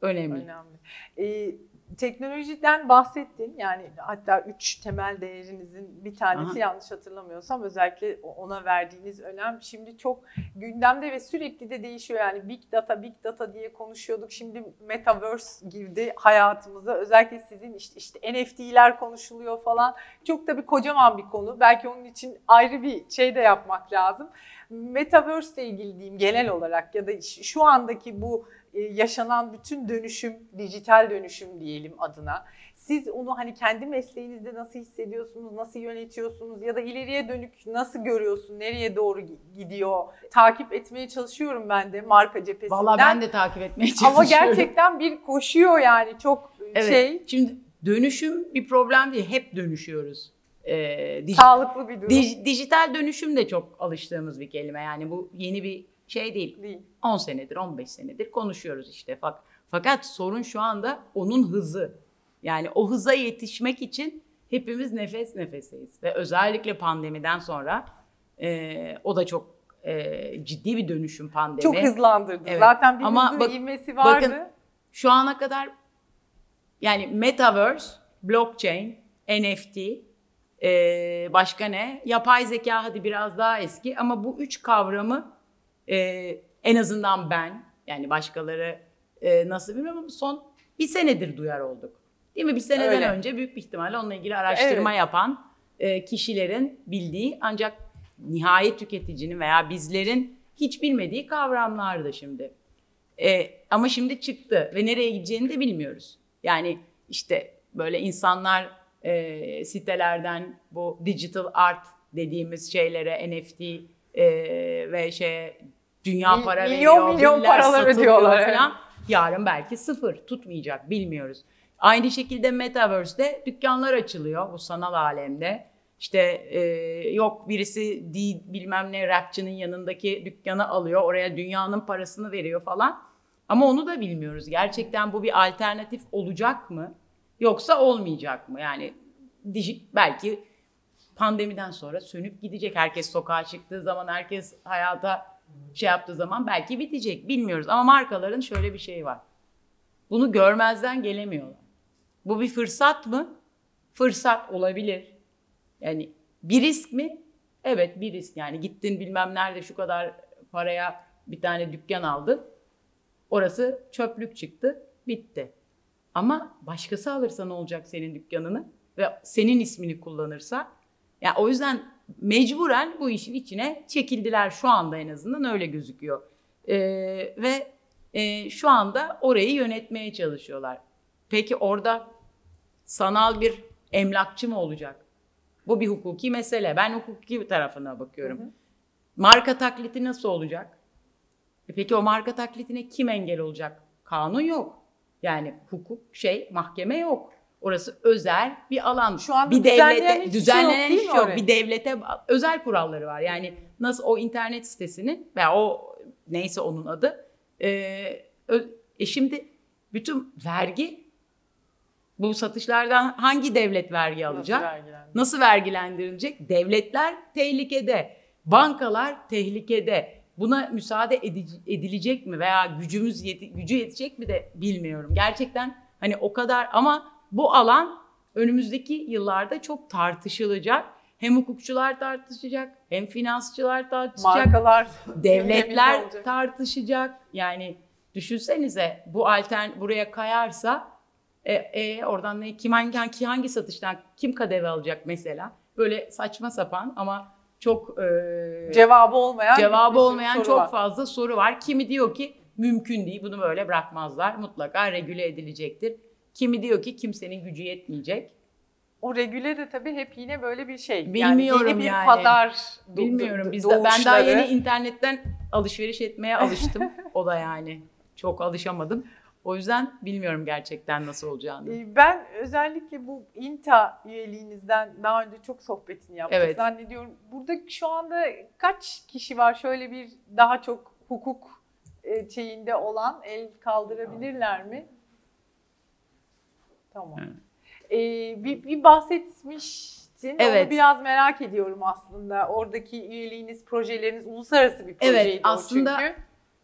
önemli. Önemli. Ee, teknolojiden bahsettin. Yani hatta üç temel değerinizin bir tanesi Aha. yanlış hatırlamıyorsam özellikle ona verdiğiniz önem şimdi çok gündemde ve sürekli de değişiyor. Yani big data, big data diye konuşuyorduk. Şimdi metaverse girdi hayatımıza. Özellikle sizin işte, işte NFT'ler konuşuluyor falan. Çok da bir kocaman bir konu. Belki onun için ayrı bir şey de yapmak lazım. Metaverse ile ilgili diyeyim genel olarak ya da şu andaki bu yaşanan bütün dönüşüm, dijital dönüşüm diyelim adına. Siz onu hani kendi mesleğinizde nasıl hissediyorsunuz, nasıl yönetiyorsunuz ya da ileriye dönük nasıl görüyorsun, nereye doğru gi- gidiyor? Takip etmeye çalışıyorum ben de marka cephesinden. Vallahi ben de takip etmeye çalışıyorum. Ama gerçekten bir koşuyor yani çok evet. şey Şimdi dönüşüm bir problem değil. Hep dönüşüyoruz. Ee, dij- sağlıklı bir durum dij- dijital dönüşüm de çok alıştığımız bir kelime. Yani bu yeni bir şey değil. değil. 10 senedir, 15 senedir konuşuyoruz işte. Fak- Fakat sorun şu anda onun hızı. Yani o hıza yetişmek için hepimiz nefes nefeseyiz. Ve özellikle pandemiden sonra e, o da çok e, ciddi bir dönüşüm pandemi. Çok hızlandırdı. Evet. Zaten bir Ama hızlı bak- ivmesi vardı. bakın, Şu ana kadar yani metaverse, blockchain, NFT, e, başka ne? Yapay zeka hadi biraz daha eski ama bu üç kavramı e, en azından ben yani başkaları e, nasıl bilmiyorum ama son bir senedir duyar olduk. Değil mi? Bir seneden Öyle. önce büyük bir ihtimalle onunla ilgili araştırma Evet. yapan e, kişilerin bildiği ancak nihayet tüketicinin veya bizlerin hiç bilmediği kavramlardı şimdi. E, ama şimdi çıktı ve nereye gideceğini de bilmiyoruz. Yani işte böyle insanlar e, sitelerden bu digital art dediğimiz şeylere NFT e, ve şey dünya Mil- para milyon veriyor, milyon biller paralar ödüyorlar, falan. Yarın belki sıfır tutmayacak bilmiyoruz. Aynı şekilde Metaverse'de dükkanlar açılıyor bu sanal alemde. İşte e, yok birisi değil bilmem ne rapçinin yanındaki dükkanı alıyor oraya dünyanın parasını veriyor falan. Ama onu da bilmiyoruz. Gerçekten bu bir alternatif olacak mı? Yoksa olmayacak mı? Yani belki pandemiden sonra sönüp gidecek. Herkes sokağa çıktığı zaman, herkes hayata şey yaptığı zaman belki bitecek. Bilmiyoruz. Ama markaların şöyle bir şeyi var. Bunu görmezden gelemiyorlar. Bu bir fırsat mı? Fırsat olabilir. Yani bir risk mi? Evet bir risk. Yani gittin bilmem nerede şu kadar paraya bir tane dükkan aldın. Orası çöplük çıktı. Bitti. Ama başkası alırsa ne olacak senin dükkanını? Ve senin ismini kullanırsa? Yani o yüzden mecburen bu işin içine çekildiler şu anda en azından öyle gözüküyor. Ee, ve e, şu anda orayı yönetmeye çalışıyorlar. Peki orada sanal bir emlakçı mı olacak? Bu bir hukuki mesele. Ben hukuki tarafına bakıyorum. Hı hı. Marka taklidi nasıl olacak? E peki o marka taklidine kim engel olacak? Kanun yok. Yani hukuk şey mahkeme yok. Orası özel bir alan. Şu anda bir devlete hiçbir şey düzenlenen hiçbir mi şey yok. oraya? Bir devlete özel kuralları var. Yani nasıl o internet sitesinin veya o neyse onun adı. E, e şimdi bütün vergi bu satışlardan hangi devlet vergi alacak? Nasıl? Nasıl vergilendirilecek? Devletler tehlikede, bankalar tehlikede. Buna müsaade edilecek mi veya gücümüz yeti- gücü yetecek mi de bilmiyorum. Gerçekten hani o kadar ama bu alan önümüzdeki yıllarda çok tartışılacak. Hem hukukçular tartışacak, hem finansçılar tartışacak, Markalar devletler tartışacak. Yani düşünsenize bu altern buraya kayarsa e, e, oradan ne kim hangi hangi, satıştan kim kadeve alacak mesela? Böyle saçma sapan ama çok e, cevabı olmayan cevabı olmayan çok var. fazla soru var. Kimi diyor ki mümkün değil bunu böyle bırakmazlar. Mutlaka regüle edilecektir. Kimi diyor ki kimsenin gücü yetmeyecek. O regüle de tabii hep yine böyle bir şey. Bilmiyorum yani. Yeni bir yani. pazar Bilmiyorum. Biz de, ben daha yeni internetten alışveriş etmeye alıştım. o da yani çok alışamadım. O yüzden bilmiyorum gerçekten nasıl olacağını. Ee, Ben özellikle bu INTA üyeliğinizden daha önce çok sohbetini yaptık. Evet. Zannediyorum burada şu anda kaç kişi var şöyle bir daha çok hukuk e, şeyinde olan el kaldırabilirler mi? Tamam. Evet. Ee, bir, bir bahsetmiştin. Evet. Onu biraz merak ediyorum aslında. Oradaki üyeliğiniz, projeleriniz uluslararası bir projeydi Evet, aslında- çünkü.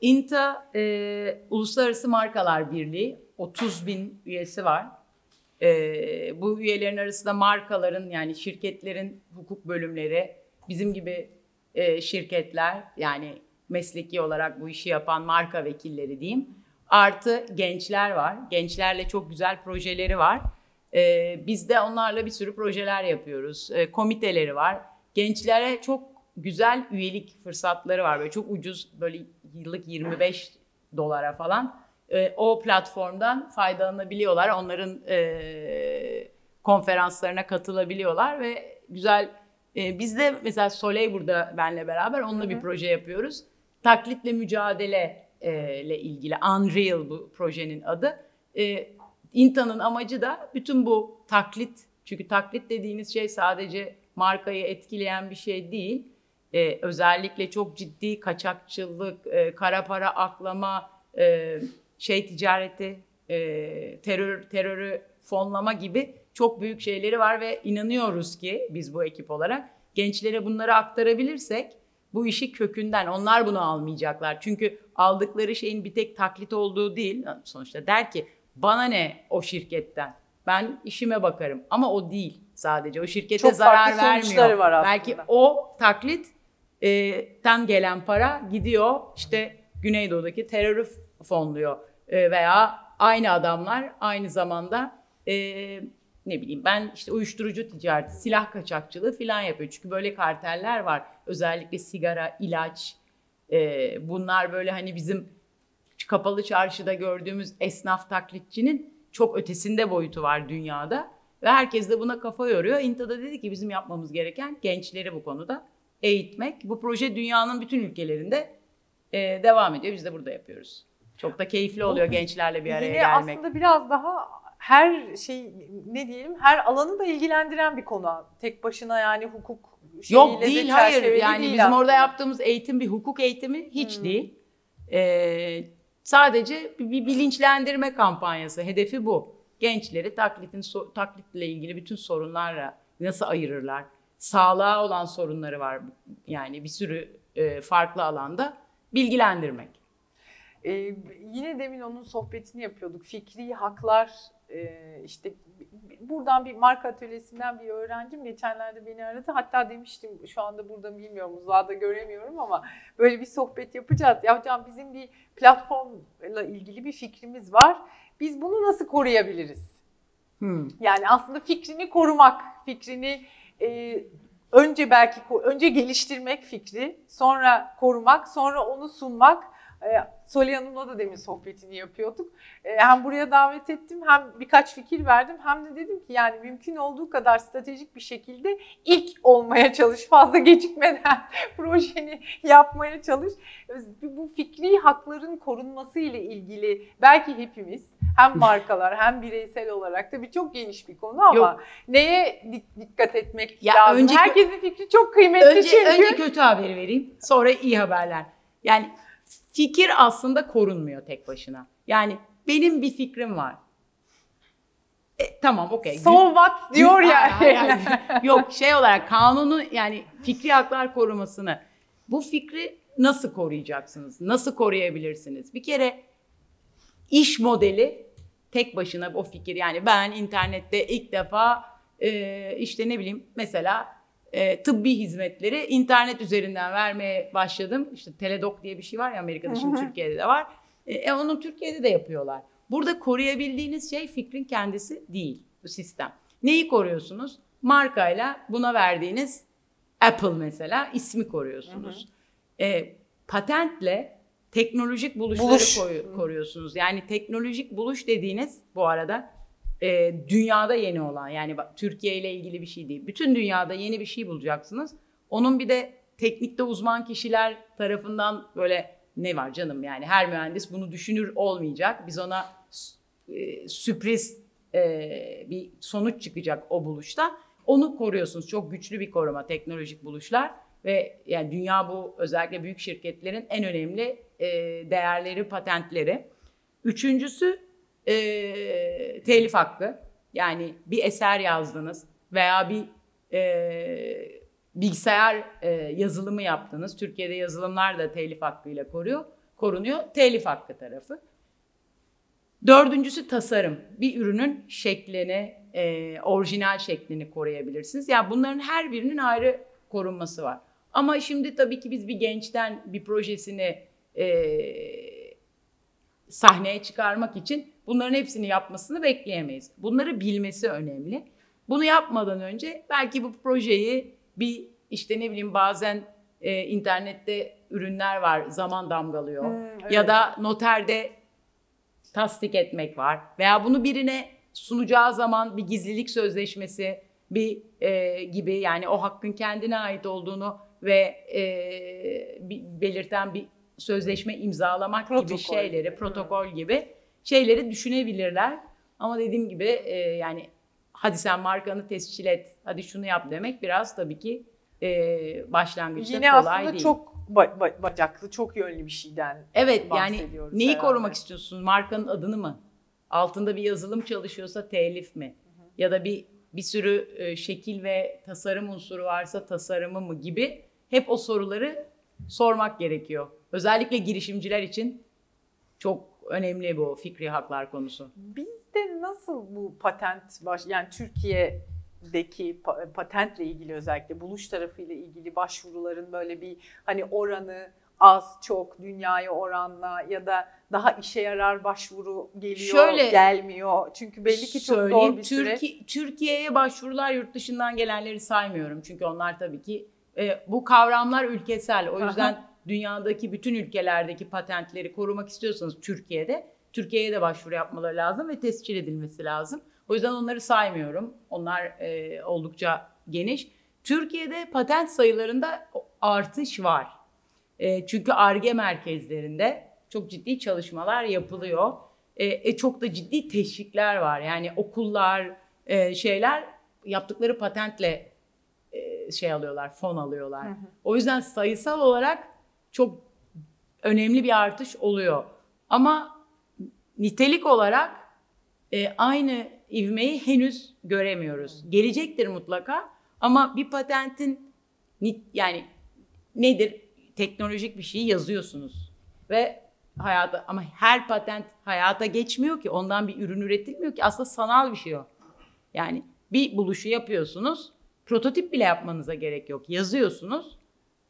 INTA e, Uluslararası Markalar Birliği 30 bin üyesi var. E, bu üyelerin arasında markaların yani şirketlerin hukuk bölümleri, bizim gibi e, şirketler yani mesleki olarak bu işi yapan marka vekilleri diyeyim. Artı gençler var. Gençlerle çok güzel projeleri var. E, biz de onlarla bir sürü projeler yapıyoruz. E, komiteleri var. Gençlere çok güzel üyelik fırsatları var. Böyle çok ucuz böyle yıllık 25 dolara falan e, o platformdan faydalanabiliyorlar. Onların e, konferanslarına katılabiliyorlar ve güzel e, biz de mesela Soleil burada benle beraber onunla Hı hı. bir proje yapıyoruz. Taklitle mücadele ile ilgili Unreal bu projenin adı. E, İnta'nın amacı da bütün bu taklit çünkü taklit dediğiniz şey sadece markayı etkileyen bir şey değil. E, özellikle çok ciddi kaçakçılık, e, kara para aklama, e, şey ticareti, e, terör terörü fonlama gibi çok büyük şeyleri var ve inanıyoruz ki biz bu ekip olarak gençlere bunları aktarabilirsek bu işi kökünden onlar bunu almayacaklar. Çünkü aldıkları şeyin bir tek taklit olduğu değil. Sonuçta der ki bana ne o şirketten? Ben işime bakarım ama o değil sadece. O şirkete Çok zarar vermiyor. var aslında. Belki o taklit e, gelen para gidiyor işte Güneydoğu'daki terörü fonluyor E, veya aynı adamlar aynı zamanda e, ne bileyim ben işte uyuşturucu ticareti, silah kaçakçılığı falan yapıyor. Çünkü böyle karteller var. Özellikle sigara, ilaç e, bunlar böyle hani bizim kapalı çarşıda gördüğümüz esnaf taklitçinin çok ötesinde boyutu var dünyada. Ve herkes de buna kafa yoruyor. İNTA da dedi ki bizim yapmamız gereken gençleri bu konuda eğitmek. Bu proje dünyanın bütün ülkelerinde e, devam ediyor. Biz de burada yapıyoruz. Çok da keyifli oluyor gençlerle bir araya Yine gelmek. aslında biraz daha her şey ne diyelim her alanı da ilgilendiren bir konu. Tek başına yani hukuk Yok şeyiyle de değil hayır yani değil bizim orada aslında. yaptığımız eğitim bir hukuk eğitimi hiç Hmm. değil. Ee, Sadece bir, bilinçlendirme kampanyası. Hedefi bu. Gençleri taklitin taklitle ilgili bütün sorunlarla nasıl ayırırlar? Sağlığa olan sorunları var. Yani bir sürü e, farklı alanda bilgilendirmek. Ee, yine demin onun sohbetini yapıyorduk. Fikri haklar e, işte buradan bir marka atölyesinden bir öğrencim geçenlerde beni aradı. Hatta demiştim şu anda burada bilmiyorum uzağda göremiyorum ama böyle bir sohbet yapacağız. Ya hocam bizim bir platformla ilgili bir fikrimiz var. Biz bunu nasıl koruyabiliriz? Hmm. Yani aslında fikrini korumak, fikrini e, önce belki önce geliştirmek fikri, sonra korumak, sonra onu sunmak. E, Soli Hanım'la da demin sohbetini yapıyorduk. E, hem buraya davet ettim hem birkaç fikir verdim hem de dedim ki yani mümkün olduğu kadar stratejik bir şekilde ilk olmaya çalış. Fazla gecikmeden projeni yapmaya çalış. Bu fikri hakların korunması ile ilgili belki hepimiz hem markalar hem bireysel olarak da bir çok geniş bir konu ama Yok. neye dikkat etmek ya lazım? Önce, Herkesin fikri çok kıymetli önce, çünkü. Önce kötü haberi vereyim sonra iyi haberler. Yani fikir aslında korunmuyor tek başına. Yani benim bir fikrim var. E, tamam okey. So what diyor ya. Yani. Yok şey olarak kanunu yani fikri haklar korumasını bu fikri nasıl koruyacaksınız? Nasıl koruyabilirsiniz? Bir kere iş modeli tek başına o fikir yani ben internette ilk defa e, işte ne bileyim mesela e, tıbbi hizmetleri internet üzerinden vermeye başladım. İşte Teledoc diye bir şey var ya Amerika'da şimdi Türkiye'de de var. E, e, onu Türkiye'de de yapıyorlar. Burada koruyabildiğiniz şey fikrin kendisi değil bu sistem. Neyi koruyorsunuz? Markayla buna verdiğiniz Apple mesela ismi koruyorsunuz. E, patentle teknolojik buluşları Buluş. koruyorsunuz. Yani teknolojik buluş dediğiniz bu arada e, dünyada yeni olan yani Türkiye ile ilgili bir şey değil. Bütün dünyada yeni bir şey bulacaksınız. Onun bir de teknikte uzman kişiler tarafından böyle ne var canım yani her mühendis bunu düşünür olmayacak. Biz ona e, sürpriz e, bir sonuç çıkacak o buluşta. Onu koruyorsunuz. Çok güçlü bir koruma teknolojik buluşlar ve yani dünya bu özellikle büyük şirketlerin en önemli e, değerleri, patentleri. Üçüncüsü e, telif hakkı. Yani bir eser yazdınız veya bir e, bilgisayar e, yazılımı yaptınız. Türkiye'de yazılımlar da telif hakkıyla koruyor, korunuyor. Telif hakkı tarafı. Dördüncüsü tasarım. Bir ürünün şeklini, e, orijinal şeklini koruyabilirsiniz. Yani bunların her birinin ayrı korunması var. Ama şimdi tabii ki biz bir gençten bir projesini e, sahneye çıkarmak için bunların hepsini yapmasını bekleyemeyiz. Bunları bilmesi önemli. Bunu yapmadan önce belki bu projeyi bir işte ne bileyim bazen e, internette ürünler var zaman damgalıyor hmm, evet. ya da noterde tasdik etmek var veya bunu birine sunacağı zaman bir gizlilik sözleşmesi bir e, gibi yani o hakkın kendine ait olduğunu ve e, belirten bir sözleşme imzalamak protokol. gibi şeyleri, protokol gibi şeyleri düşünebilirler. Ama dediğim gibi e, yani hadi sen markanı tescil et, hadi şunu yap demek biraz tabii ki e, başlangıçta Yine kolay değil. Yine aslında çok ba- bacaklı, çok yönlü bir şeyden Evet yani neyi herhalde. korumak istiyorsun? Markanın adını mı? Altında bir yazılım çalışıyorsa telif mi? Hı hı. Ya da bir bir sürü e, şekil ve tasarım unsuru varsa tasarımı mı gibi hep o soruları sormak gerekiyor. Özellikle girişimciler için çok önemli bu fikri haklar konusu. Bizde nasıl bu patent baş yani Türkiye'deki patentle ilgili özellikle buluş tarafıyla ilgili başvuruların böyle bir hani oranı az çok dünyaya oranla ya da daha işe yarar başvuru geliyor Şöyle, gelmiyor. Çünkü belli ki çok zor bir. Türkiye, Türkiye'ye başvurular yurt dışından gelenleri saymıyorum. Çünkü onlar tabii ki e, bu kavramlar ülkesel. O yüzden dünyadaki bütün ülkelerdeki patentleri korumak istiyorsanız Türkiye'de Türkiye'ye de başvuru yapmaları lazım ve tescil edilmesi lazım. O yüzden onları saymıyorum. Onlar e, oldukça geniş. Türkiye'de patent sayılarında artış var. E, çünkü ARGE merkezlerinde çok ciddi çalışmalar yapılıyor. E, e, çok da ciddi teşvikler var. Yani okullar, e, şeyler yaptıkları patentle e, şey alıyorlar, fon alıyorlar. Hı hı. O yüzden sayısal olarak çok önemli bir artış oluyor. Ama nitelik olarak e, aynı ivmeyi henüz göremiyoruz. Gelecektir mutlaka ama bir patentin yani nedir? Teknolojik bir şeyi yazıyorsunuz ve hayata ama her patent hayata geçmiyor ki ondan bir ürün üretilmiyor ki aslında sanal bir şey o. Yani bir buluşu yapıyorsunuz prototip bile yapmanıza gerek yok yazıyorsunuz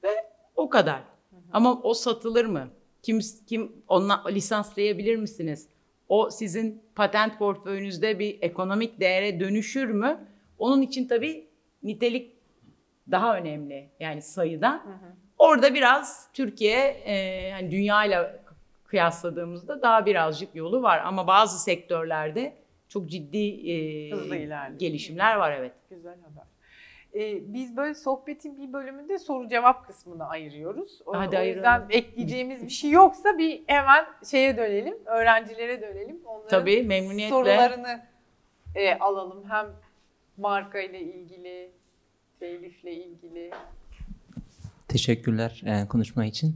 ve o kadar. Ama o satılır mı? Kim kim onunla lisanslayabilir misiniz? O sizin patent portföyünüzde bir ekonomik değere dönüşür mü? Onun için tabii nitelik daha önemli yani sayıdan. Orada biraz Türkiye e, yani dünyayla kıyasladığımızda daha birazcık yolu var ama bazı sektörlerde çok ciddi e, gelişimler var evet. Güzel haber. Ee, biz böyle sohbetin bir bölümünde soru cevap kısmını ayırıyoruz. O, Hadi o ayıralım. yüzden ekleyeceğimiz bir şey yoksa bir hemen şeye dönelim, öğrencilere dönelim. Onların Tabii memnuniyetle. sorularını e, alalım. Hem marka ile ilgili, telifle ilgili. Teşekkürler e, konuşma için.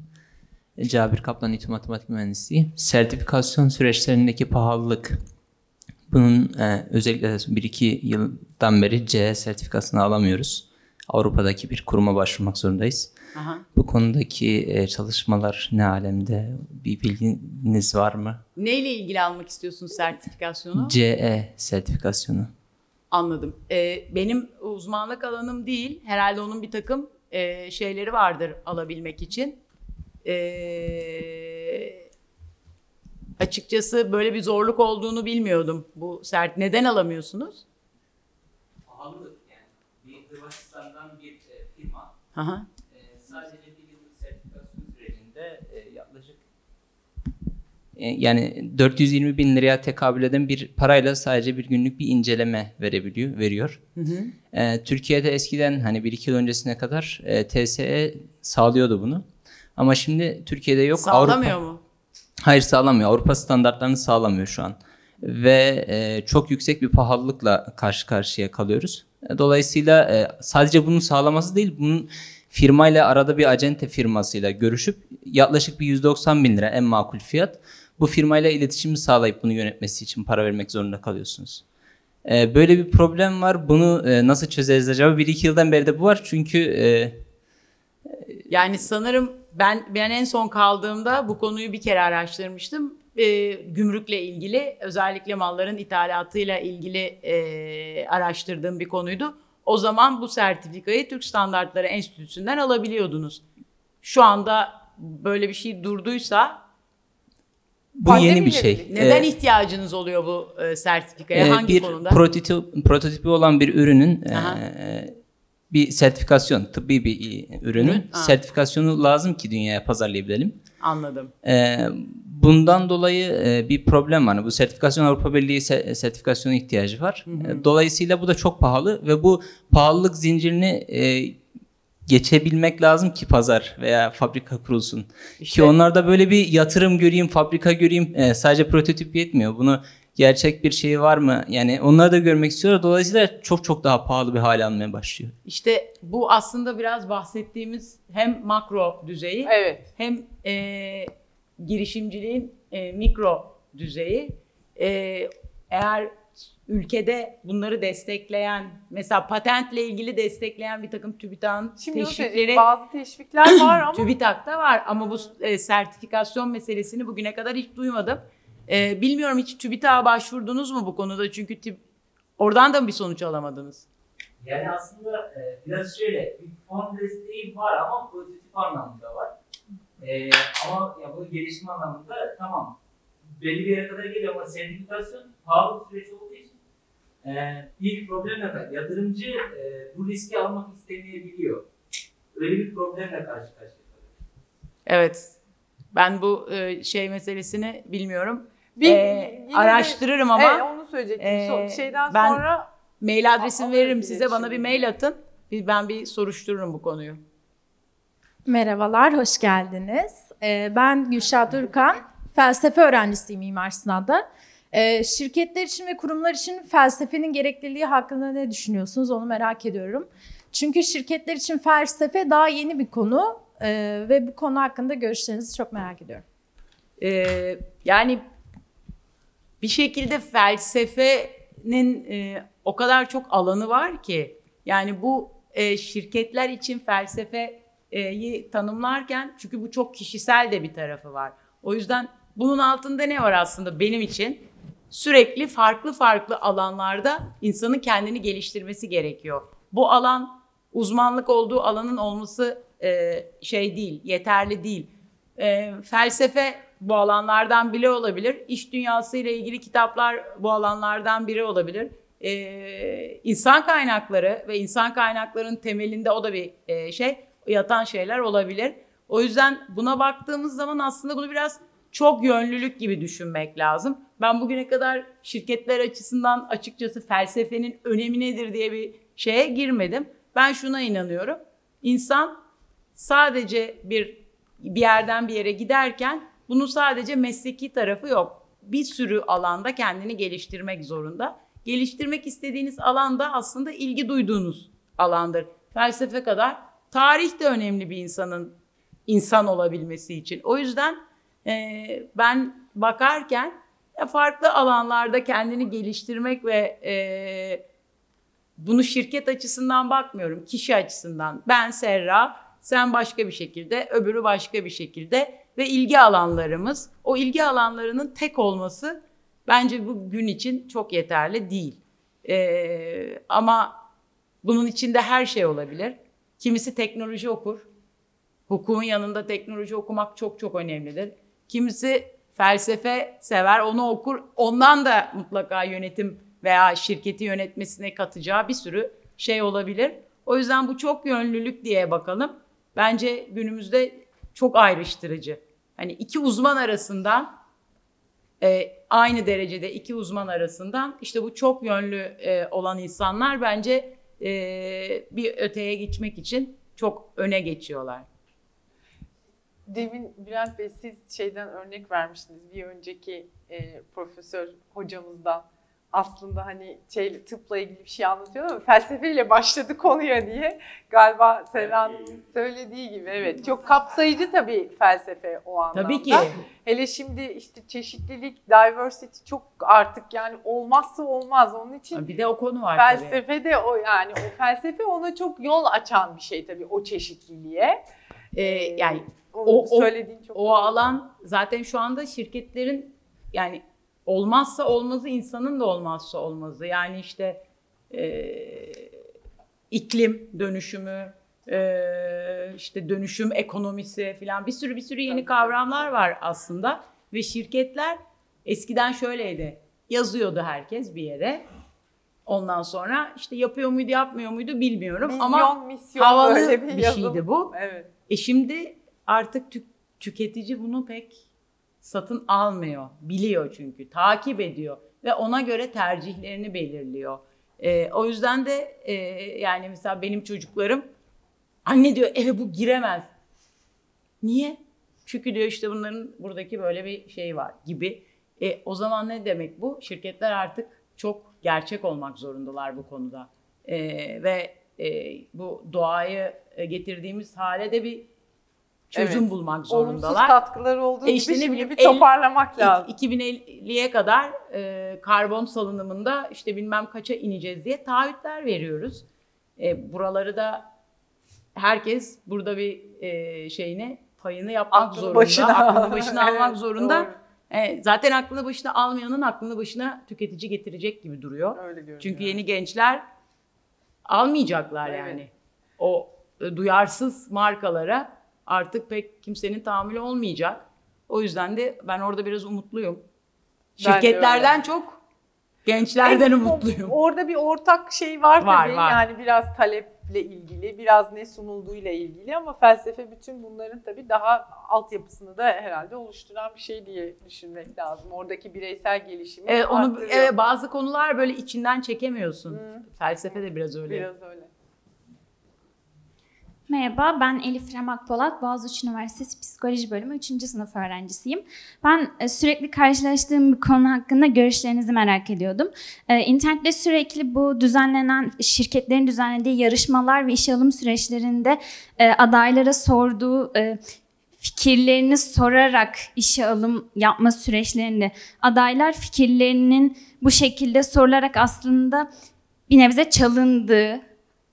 Cabir Kaplan İTÜ Matematik Mühendisliği. Sertifikasyon süreçlerindeki pahalılık. Bunun e, özellikle 1-2 yıldan beri CE sertifikasını alamıyoruz. Avrupa'daki bir kuruma başvurmak zorundayız. Aha. Bu konudaki e, çalışmalar ne alemde? Bir bilginiz var mı? Neyle ilgili almak istiyorsunuz sertifikasyonu? CE sertifikasyonu. Anladım. Ee, benim uzmanlık alanım değil. Herhalde onun bir takım e, şeyleri vardır alabilmek için. Ee, açıkçası böyle bir zorluk olduğunu bilmiyordum. Bu sert neden alamıyorsunuz? Pahalılık yani. Bir Hırvatistan'dan bir e, firma Aha. Ee, sadece bir yıllık sertifikasyon sürecinde e, yaklaşık e, yani 420 bin liraya tekabül eden bir parayla sadece bir günlük bir inceleme verebiliyor, veriyor. Hı hı. E, Türkiye'de eskiden hani 1-2 yıl öncesine kadar e, TSE sağlıyordu bunu. Ama şimdi Türkiye'de yok. Sağlamıyor Avrupa, mu? Hayır sağlamıyor. Avrupa standartlarını sağlamıyor şu an. Ve e, çok yüksek bir pahalılıkla karşı karşıya kalıyoruz. E, Dolayısıyla e, sadece bunu sağlaması değil, bunun firmayla arada bir acente firmasıyla görüşüp yaklaşık bir 190 bin lira en makul fiyat bu firmayla iletişimi sağlayıp bunu yönetmesi için para vermek zorunda kalıyorsunuz. E, böyle bir problem var. Bunu e, nasıl çözeriz acaba? 1-2 yıldan beri de bu var. Çünkü e, Yani sanırım ben ben en son kaldığımda bu konuyu bir kere araştırmıştım. Ee, gümrükle ilgili özellikle malların ithalatıyla ilgili e, araştırdığım bir konuydu. O zaman bu sertifikayı Türk Standartları Enstitüsü'nden alabiliyordunuz. Şu anda böyle bir şey durduysa bu yeni bir şey. birlikte. neden E, ihtiyacınız oluyor bu e, sertifikaya? Ee, Hangi bir konuda? prototip, prototipi olan bir ürünün Aha. e, bir sertifikasyon, tıbbi bir ürünün Ürün, ha. sertifikasyonu lazım ki dünyaya pazarlayabilelim. Anladım. E, bundan dolayı e, bir problem var. Bu sertifikasyon Avrupa Birliği se- sertifikasyona ihtiyacı var. E, dolayısıyla bu da çok pahalı ve bu pahalılık zincirini e, geçebilmek lazım ki pazar veya fabrika kurulsun. İşte- Ki onlarda böyle bir yatırım göreyim, fabrika göreyim. e, sadece prototip yetmiyor. Bunu gerçek bir şey var mı? Yani onları da görmek istiyorlar. Dolayısıyla çok çok daha pahalı bir hale almaya başlıyor. İşte bu aslında biraz bahsettiğimiz hem makro düzeyi Evet. hem e, girişimciliğin e, mikro düzeyi. E, eğer ülkede bunları destekleyen, mesela patentle ilgili destekleyen bir takım TÜBİTAK'ın o teşvikleri şey, bazı teşvikler var ama TÜBİTAK'ta var ama bu e, sertifikasyon meselesini bugüne kadar hiç duymadım. E, bilmiyorum hiç TÜBİTAK'a başvurdunuz mu bu konuda? Çünkü tüb- oradan da mı bir sonuç alamadınız? Yani aslında e, biraz şöyle, bir fon desteği var ama prototip anlamında var. E, ama ya bu gelişim anlamında tamam belli bir yere kadar geliyor ama sertifikasyon pahalı bir süreç olduğu için e, bir problemle karşı yatırımcı e, bu riski almak istemeyebiliyor. Öyle bir problemle karşı karşıya kalıyor. Evet. Ben bu e, şey meselesini bilmiyorum. Bir, E, yine de- araştırırım ama Evet, onu söyleyecektim. e, şeyden ben- sonra mail adresimi veririm size. Bana bir iletişim. mail atın. Bir, ben bir soruştururum bu konuyu. Merhabalar, hoş geldiniz. Ee, Ben Gülşah Durkan, felsefe öğrencisiyim Mimar Sinan'da. Ee, Şirketler için ve kurumlar için felsefenin gerekliliği hakkında ne düşünüyorsunuz onu merak ediyorum. Çünkü şirketler için felsefe daha yeni bir konu ee, ve bu konu hakkında görüşlerinizi çok merak ediyorum. Ee, yani bir şekilde felsefenin e, o kadar çok alanı var ki yani bu e, şirketler için felsefeyi tanımlarken çünkü bu çok kişisel de bir tarafı var. O yüzden bunun altında ne var aslında benim için? Sürekli farklı farklı alanlarda insanın kendini geliştirmesi gerekiyor. Bu alan uzmanlık olduğu alanın olması e, şey değil, yeterli değil. E, felsefe bu alanlardan biri olabilir. İş dünyası ile ilgili kitaplar bu alanlardan biri olabilir. E, insan kaynakları ve insan kaynaklarının temelinde o da bir e, şey yatan şeyler olabilir. O yüzden buna baktığımız zaman aslında bunu biraz çok yönlülük gibi düşünmek lazım. Ben bugüne kadar şirketler açısından açıkçası felsefenin önemi nedir diye bir şeye girmedim. Ben şuna inanıyorum. İnsan sadece bir bir yerden bir yere giderken bunun sadece mesleki tarafı yok. Bir sürü alanda kendini geliştirmek zorunda. Geliştirmek istediğiniz alanda aslında ilgi duyduğunuz alandır. Felsefe kadar tarih de önemli bir insanın insan olabilmesi için. O yüzden e, ben bakarken farklı alanlarda kendini geliştirmek ve e, bunu şirket açısından bakmıyorum, kişi açısından. Ben Serra, sen başka bir şekilde, öbürü başka bir şekilde ve ilgi alanlarımız, o ilgi alanlarının tek olması bence bu gün için çok yeterli değil. Ee, ama bunun içinde her şey olabilir. Kimisi teknoloji okur. Hukukun yanında teknoloji okumak çok çok önemlidir. Kimisi felsefe sever, onu okur. Ondan da mutlaka yönetim veya şirketi yönetmesine katacağı bir sürü şey olabilir. O yüzden bu çok yönlülük diye bakalım. Bence günümüzde çok ayrıştırıcı. Hani iki uzman arasından e, aynı derecede iki uzman arasından işte bu çok yönlü e, olan insanlar bence e, bir öteye geçmek için çok öne geçiyorlar. Demin Bülent Bey siz şeyden örnek vermiştiniz bir önceki e, profesör hocamızdan aslında hani şey tıpla ilgili bir şey anlatıyor ama felsefeyle başladı konuya diye galiba Serra'nın söylediği gibi evet çok kapsayıcı tabii felsefe o anlamda. Tabii ki. Hele şimdi işte çeşitlilik, diversity çok artık yani olmazsa olmaz onun için Bir de o konu var tabii. felsefe de o yani o felsefe ona çok yol açan bir şey tabii o çeşitliliğe. Ee, yani O, o- o- söylediğin çok O alan zaten şu anda şirketlerin yani olmazsa olmazı insanın da olmazsa olmazı. Yani işte e, iklim dönüşümü, e, işte dönüşüm ekonomisi falan bir sürü bir sürü yeni kavramlar var aslında ve şirketler eskiden şöyleydi. Yazıyordu herkes bir yere. Ondan sonra işte yapıyor muydu yapmıyor muydu bilmiyorum Vizyon, ama misyon havalı böyle bir, yazım. şeydi bu. Evet. E şimdi artık tü- tüketici bunu pek satın almıyor. Biliyor çünkü. Takip ediyor. Ve ona göre tercihlerini belirliyor. E, o yüzden de e, yani mesela benim çocuklarım anne diyor eve bu giremez. Niye? Çünkü diyor işte bunların buradaki böyle bir şey var gibi. E, o zaman ne demek bu? Şirketler artık çok gerçek olmak zorundalar bu konuda. E, ve e, bu doğayı e, getirdiğimiz hale de bir çözüm Evet. bulmak Olumsuz zorundalar. katkıları olduğu E gibi işte ne bileyim, bir el- toparlamak lazım. 2050'ye kadar e, karbon salınımında işte bilmem kaça ineceğiz diye taahhütler veriyoruz. E, buraları da herkes burada bir e, şeyini payını yapmak Aklını zorunda. başına. Aklını başına Evet, almak zorunda. doğru. E, zaten aklını başına almayanın aklını başına tüketici getirecek gibi duruyor. Öyle görünüyor. Çünkü yeni gençler almayacaklar Evet. yani. O e, duyarsız markalara artık pek kimsenin tahammülü olmayacak. O yüzden de ben orada biraz umutluyum. Ben Şirketlerden çok gençlerden o- umutluyum. Orada bir ortak şey var, Var, tabii. var. Yani biraz taleple ilgili, biraz ne sunulduğuyla ilgili ama felsefe bütün bunların tabii daha altyapısını da herhalde oluşturan bir şey diye düşünmek lazım. Oradaki bireysel gelişimi Evet, onu evet, bazı konular böyle içinden çekemiyorsun. Hı. Felsefe de biraz öyle. Biraz öyle. Merhaba, ben Elif Remak Polat, Boğaziçi Üniversitesi Psikoloji Bölümü 3. sınıf öğrencisiyim. Ben e, sürekli karşılaştığım bir konu hakkında görüşlerinizi merak ediyordum. E, İnternette sürekli bu düzenlenen, şirketlerin düzenlediği yarışmalar ve işe alım süreçlerinde e, adaylara sorduğu fikirlerini sorarak işe alım yapma süreçlerinde adaylar fikirlerinin bu şekilde sorularak aslında bir nebze çalındığı,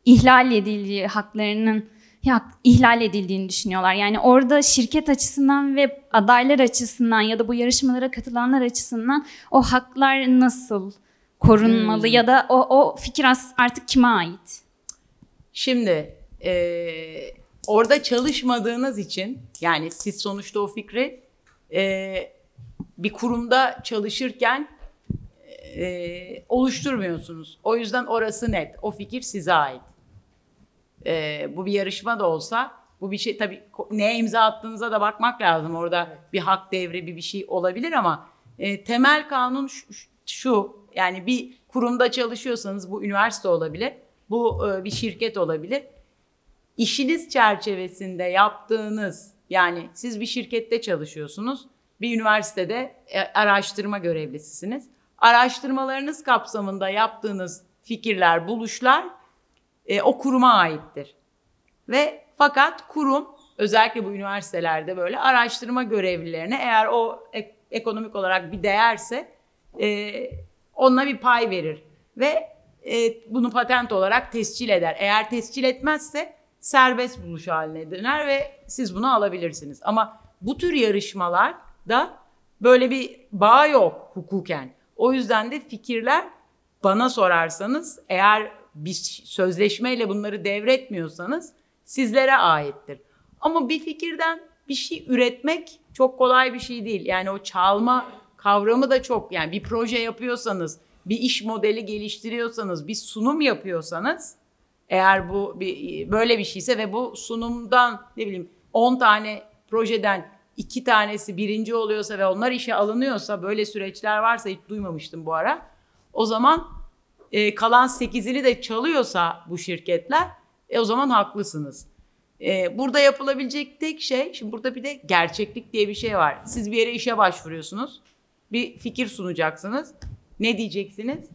ihlal edildiği haklarının ya, ihlal edildiğini düşünüyorlar. Yani orada şirket açısından ve adaylar açısından ya da bu yarışmalara katılanlar açısından o haklar nasıl korunmalı ya da o, o fikir artık kime ait? Şimdi eee, orada çalışmadığınız için yani siz sonuçta o fikri eee, bir kurumda çalışırken eee, oluşturmuyorsunuz. O yüzden orası net. O fikir size ait. Eee, bu bir yarışma da olsa bu bir şey tabii neye imza attığınıza da bakmak lazım. Orada bir hak devri bir bir şey olabilir ama e, temel kanun şu, şu, yani bir kurumda çalışıyorsanız bu üniversite olabilir, bu e, bir şirket olabilir. İşiniz çerçevesinde yaptığınız yani siz bir şirkette çalışıyorsunuz, bir üniversitede e, araştırma görevlisisiniz. Araştırmalarınız kapsamında yaptığınız fikirler, buluşlar e, o kuruma aittir. Ve fakat kurum özellikle bu üniversitelerde böyle araştırma görevlilerine eğer o ek- ekonomik olarak bir değerse e, onunla bir pay verir ve e, bunu patent olarak tescil eder. Eğer tescil etmezse serbest buluş haline döner ve siz bunu alabilirsiniz. Ama bu tür yarışmalarda böyle bir bağ yok hukuken. O yüzden de fikirler bana sorarsanız eğer bir sözleşmeyle bunları devretmiyorsanız sizlere aittir. Ama bir fikirden bir şey üretmek çok kolay bir şey değil. Yani o çalma kavramı da çok yani bir proje yapıyorsanız, bir iş modeli geliştiriyorsanız, bir sunum yapıyorsanız eğer bu bir böyle bir şeyse ve bu sunumdan ne bileyim 10 tane projeden iki tanesi birinci oluyorsa ve onlar işe alınıyorsa böyle süreçler varsa hiç duymamıştım bu ara. O zaman e, kalan 8'ini de çalıyorsa bu şirketler e, o zaman haklısınız. E, burada yapılabilecek tek şey, şimdi burada bir de gerçeklik diye bir şey var. Siz bir yere işe başvuruyorsunuz, bir fikir sunacaksınız. Ne diyeceksiniz?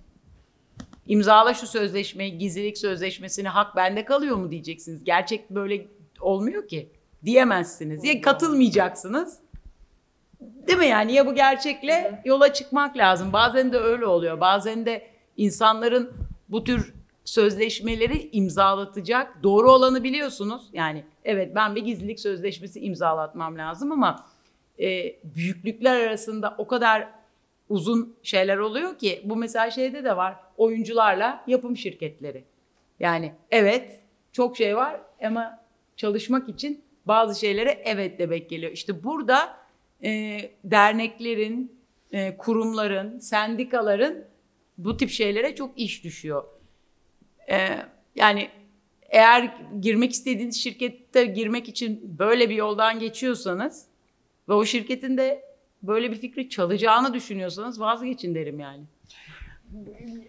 İmzala şu sözleşmeyi, gizlilik sözleşmesini hak bende kalıyor mu diyeceksiniz. Gerçek böyle olmuyor ki. Diyemezsiniz. Ya katılmayacaksınız. Değil mi yani ya bu gerçekle yola çıkmak lazım. Bazen de öyle oluyor. Bazen de insanların bu tür sözleşmeleri imzalatacak doğru olanı biliyorsunuz. Yani evet ben bir gizlilik sözleşmesi imzalatmam lazım ama e, büyüklükler arasında o kadar uzun şeyler oluyor ki bu mesela şeyde de var oyuncularla yapım şirketleri. Yani evet çok şey var ama çalışmak için bazı şeylere evet demek geliyor. İşte burada e, derneklerin, e, kurumların, sendikaların bu tip şeylere çok iş düşüyor. E, yani eğer girmek istediğiniz şirkette girmek için böyle bir yoldan geçiyorsanız ve o şirketin de böyle bir fikri çalacağını düşünüyorsanız vazgeçin derim yani.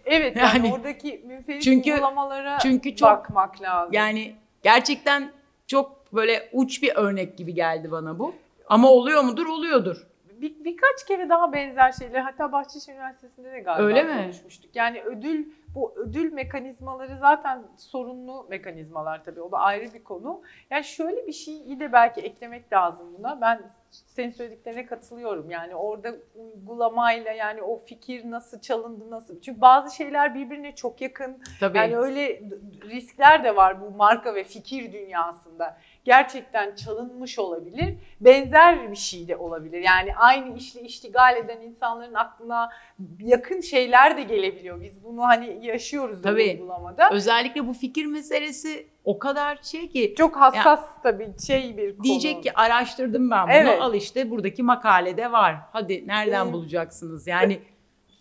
Evet yani, Yani- oradaki münferit Çünkü- uygulamalara çünkü çok- bakmak lazım. Yani gerçekten çok böyle uç bir örnek gibi geldi bana bu. Ama oluyor mudur? Oluyordur. Bir, birkaç kere daha benzer şeyler hatta Bahçeşehir Üniversitesi'nde de galiba Öyle mi? konuşmuştuk. Yani ödül bu ödül mekanizmaları zaten sorunlu mekanizmalar tabii o da ayrı bir konu. Yani şöyle bir şeyi de belki eklemek lazım buna. Ben senin söylediklerine katılıyorum. Yani orada uygulamayla yani o fikir nasıl çalındı nasıl. Çünkü bazı şeyler birbirine çok yakın. Tabii. Yani öyle riskler de var bu marka ve fikir dünyasında. Gerçekten çalınmış olabilir. Benzer bir şey de olabilir. Yani aynı işle iştigal eden insanların aklına yakın şeyler de gelebiliyor. Biz bunu hani yaşıyoruz da Tabii. uygulamada. Özellikle bu fikir meselesi o kadar şey ki Çok hassas tabii şey bir konu. diyecek ki araştırdım ben bunu Evet. al işte buradaki makalede var. Hadi nereden Evet. bulacaksınız? Yani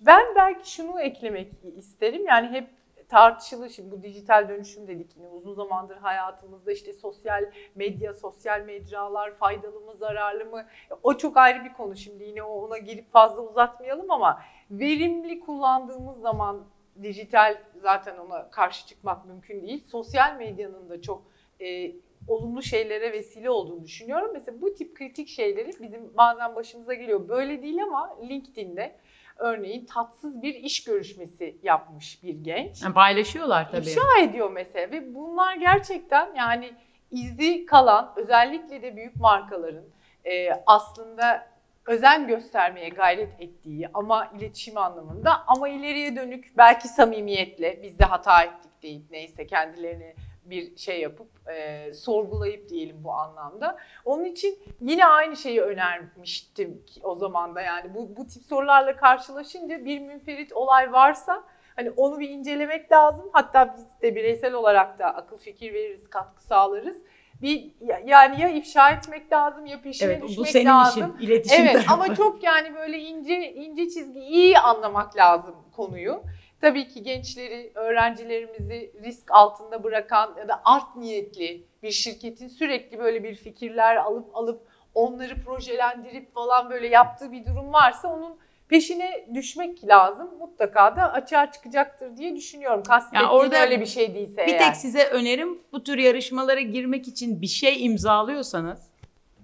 Ben belki şunu eklemek isterim. Yani hep tartışılır şimdi bu dijital dönüşüm dedik yine uzun zamandır hayatımızda işte sosyal medya, sosyal mecralar faydalı mı, zararlı mı? O çok ayrı bir konu şimdi yine ona girip fazla uzatmayalım ama verimli kullandığımız zaman dijital zaten ona karşı çıkmak mümkün değil. Sosyal medyanın da çok e, olumlu şeylere vesile olduğunu düşünüyorum. Mesela bu tip kritik şeyleri bizim bazen başımıza geliyor. Böyle değil ama LinkedIn'de örneğin tatsız bir iş görüşmesi yapmış bir genç. yani paylaşıyorlar tabii. İfşa ediyor mesela ve bunlar gerçekten yani izi kalan özellikle de büyük markaların e, aslında özen göstermeye gayret ettiği ama iletişim anlamında ama ileriye dönük belki samimiyetle biz de hata ettik deyip neyse kendilerini bir şey yapıp e, sorgulayıp diyelim bu anlamda. Onun için yine aynı şeyi önermiştim o zaman da yani bu, bu tip sorularla karşılaşınca bir münferit olay varsa hani onu bir incelemek lazım. Hatta biz de bireysel olarak da akıl fikir veririz, katkı sağlarız. Bir yani ya ifşa etmek lazım ya peşine Evet düşmek bu senin lazım. işin. iletişim Evet tarafı. ama çok yani böyle ince ince çizgi iyi anlamak lazım konuyu. Tabii ki gençleri, öğrencilerimizi risk altında bırakan ya da art niyetli bir şirketin sürekli böyle bir fikirler alıp alıp onları projelendirip falan böyle yaptığı bir durum varsa onun peşine düşmek lazım. Mutlaka da açığa çıkacaktır diye düşünüyorum. Kastettiğim orada öyle bir şey değilse Bir eğer. tek size önerim bu tür yarışmalara girmek için bir şey imzalıyorsanız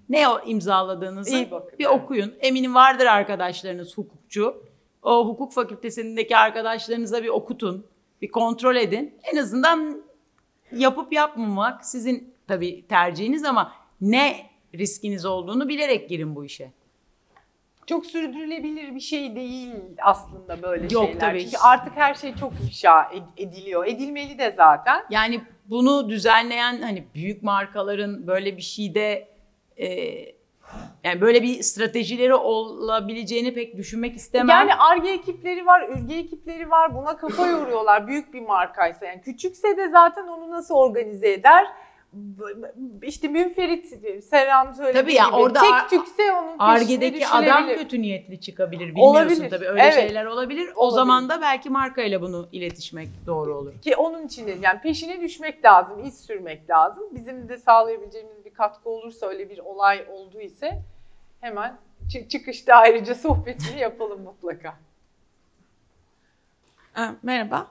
ne o imzaladığınızı İyi bakın, bir evet. okuyun. Eminim vardır arkadaşlarınız hukukçu. O hukuk fakültesindeki arkadaşlarınıza bir okutun, bir kontrol edin. En azından yapıp yapmamak sizin tabii tercihiniz ama ne riskiniz olduğunu bilerek girin bu işe. Çok sürdürülebilir bir şey değil aslında böyle Yok, şeyler. tabii. Çünkü artık her şey çok ifşa ed- ediliyor. Edilmeli de zaten. Yani bunu düzenleyen hani büyük markaların böyle bir şeyde e, yani böyle bir stratejileri olabileceğini pek düşünmek istemem. Yani ARGE ekipleri var, ürge ekipleri var. Buna kafa yoruyorlar büyük bir markaysa. Yani küçükse de zaten onu nasıl organize eder? İşte münferit Serhan söylediği Tabii ya, gibi. orada Tek tükse onun Arge'deki adam kötü niyetli çıkabilir bilmiyorsun Olabilir, tabii öyle evet. şeyler olabilir. O Olabilir. zaman da belki markayla bunu iletişmek doğru olur. Ki onun için de yani peşine düşmek lazım, iz sürmek lazım. Bizim de sağlayabileceğimiz katkı olursa öyle bir olay oldu ise hemen çı- çıkışta ayrıca sohbetini yapalım mutlaka. Ee, Merhaba.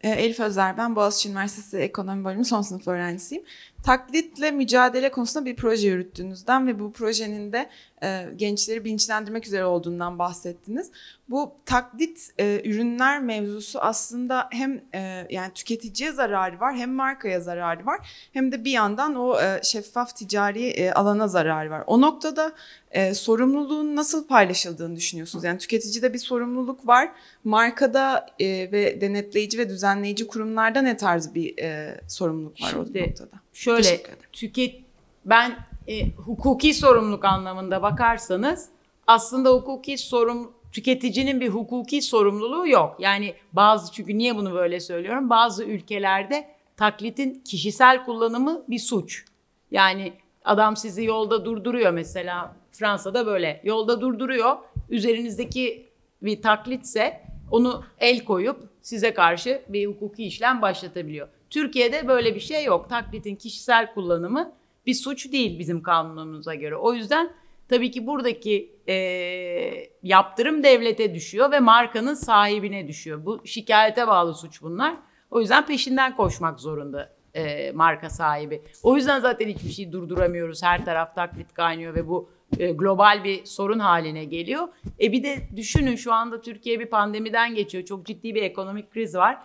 Ee, Elif Özer ben. Boğaziçi Üniversitesi Ekonomi Bölümü son sınıf öğrencisiyim. Taklitle mücadele konusunda bir proje yürüttüğünüzden ve bu projenin de e, gençleri bilinçlendirmek üzere olduğundan bahsettiniz. Bu taklit e, ürünler mevzusu aslında hem e, yani tüketiciye zararı var hem markaya zararı var hem de bir yandan o e, şeffaf ticari e, alana zararı var. O noktada e, sorumluluğun nasıl paylaşıldığını düşünüyorsunuz? Yani tüketicide bir sorumluluk var markada e, ve denetleyici ve düzenleyici kurumlarda ne tarz bir e, sorumluluk var Şimdi, o noktada? Şöyle tüket ben e, hukuki sorumluluk anlamında bakarsanız aslında hukuki sorum tüketicinin bir hukuki sorumluluğu yok. Yani bazı çünkü niye bunu böyle söylüyorum? Bazı ülkelerde taklitin kişisel kullanımı bir suç. Yani adam sizi yolda durduruyor mesela Fransa'da böyle yolda durduruyor. Üzerinizdeki bir taklitse onu el koyup size karşı bir hukuki işlem başlatabiliyor. Türkiye'de böyle bir şey yok. Taklitin kişisel kullanımı bir suç değil bizim kanunumuza göre. O yüzden tabii ki buradaki eee, yaptırım devlete düşüyor ve markanın sahibine düşüyor. Bu şikayete bağlı suç bunlar. O yüzden peşinden koşmak zorunda eee, marka sahibi. O yüzden zaten hiçbir şey durduramıyoruz. Her taraf taklit kaynıyor ve bu e, global bir sorun haline geliyor. E bir de düşünün şu anda Türkiye bir pandemiden geçiyor. Çok ciddi bir ekonomik kriz var.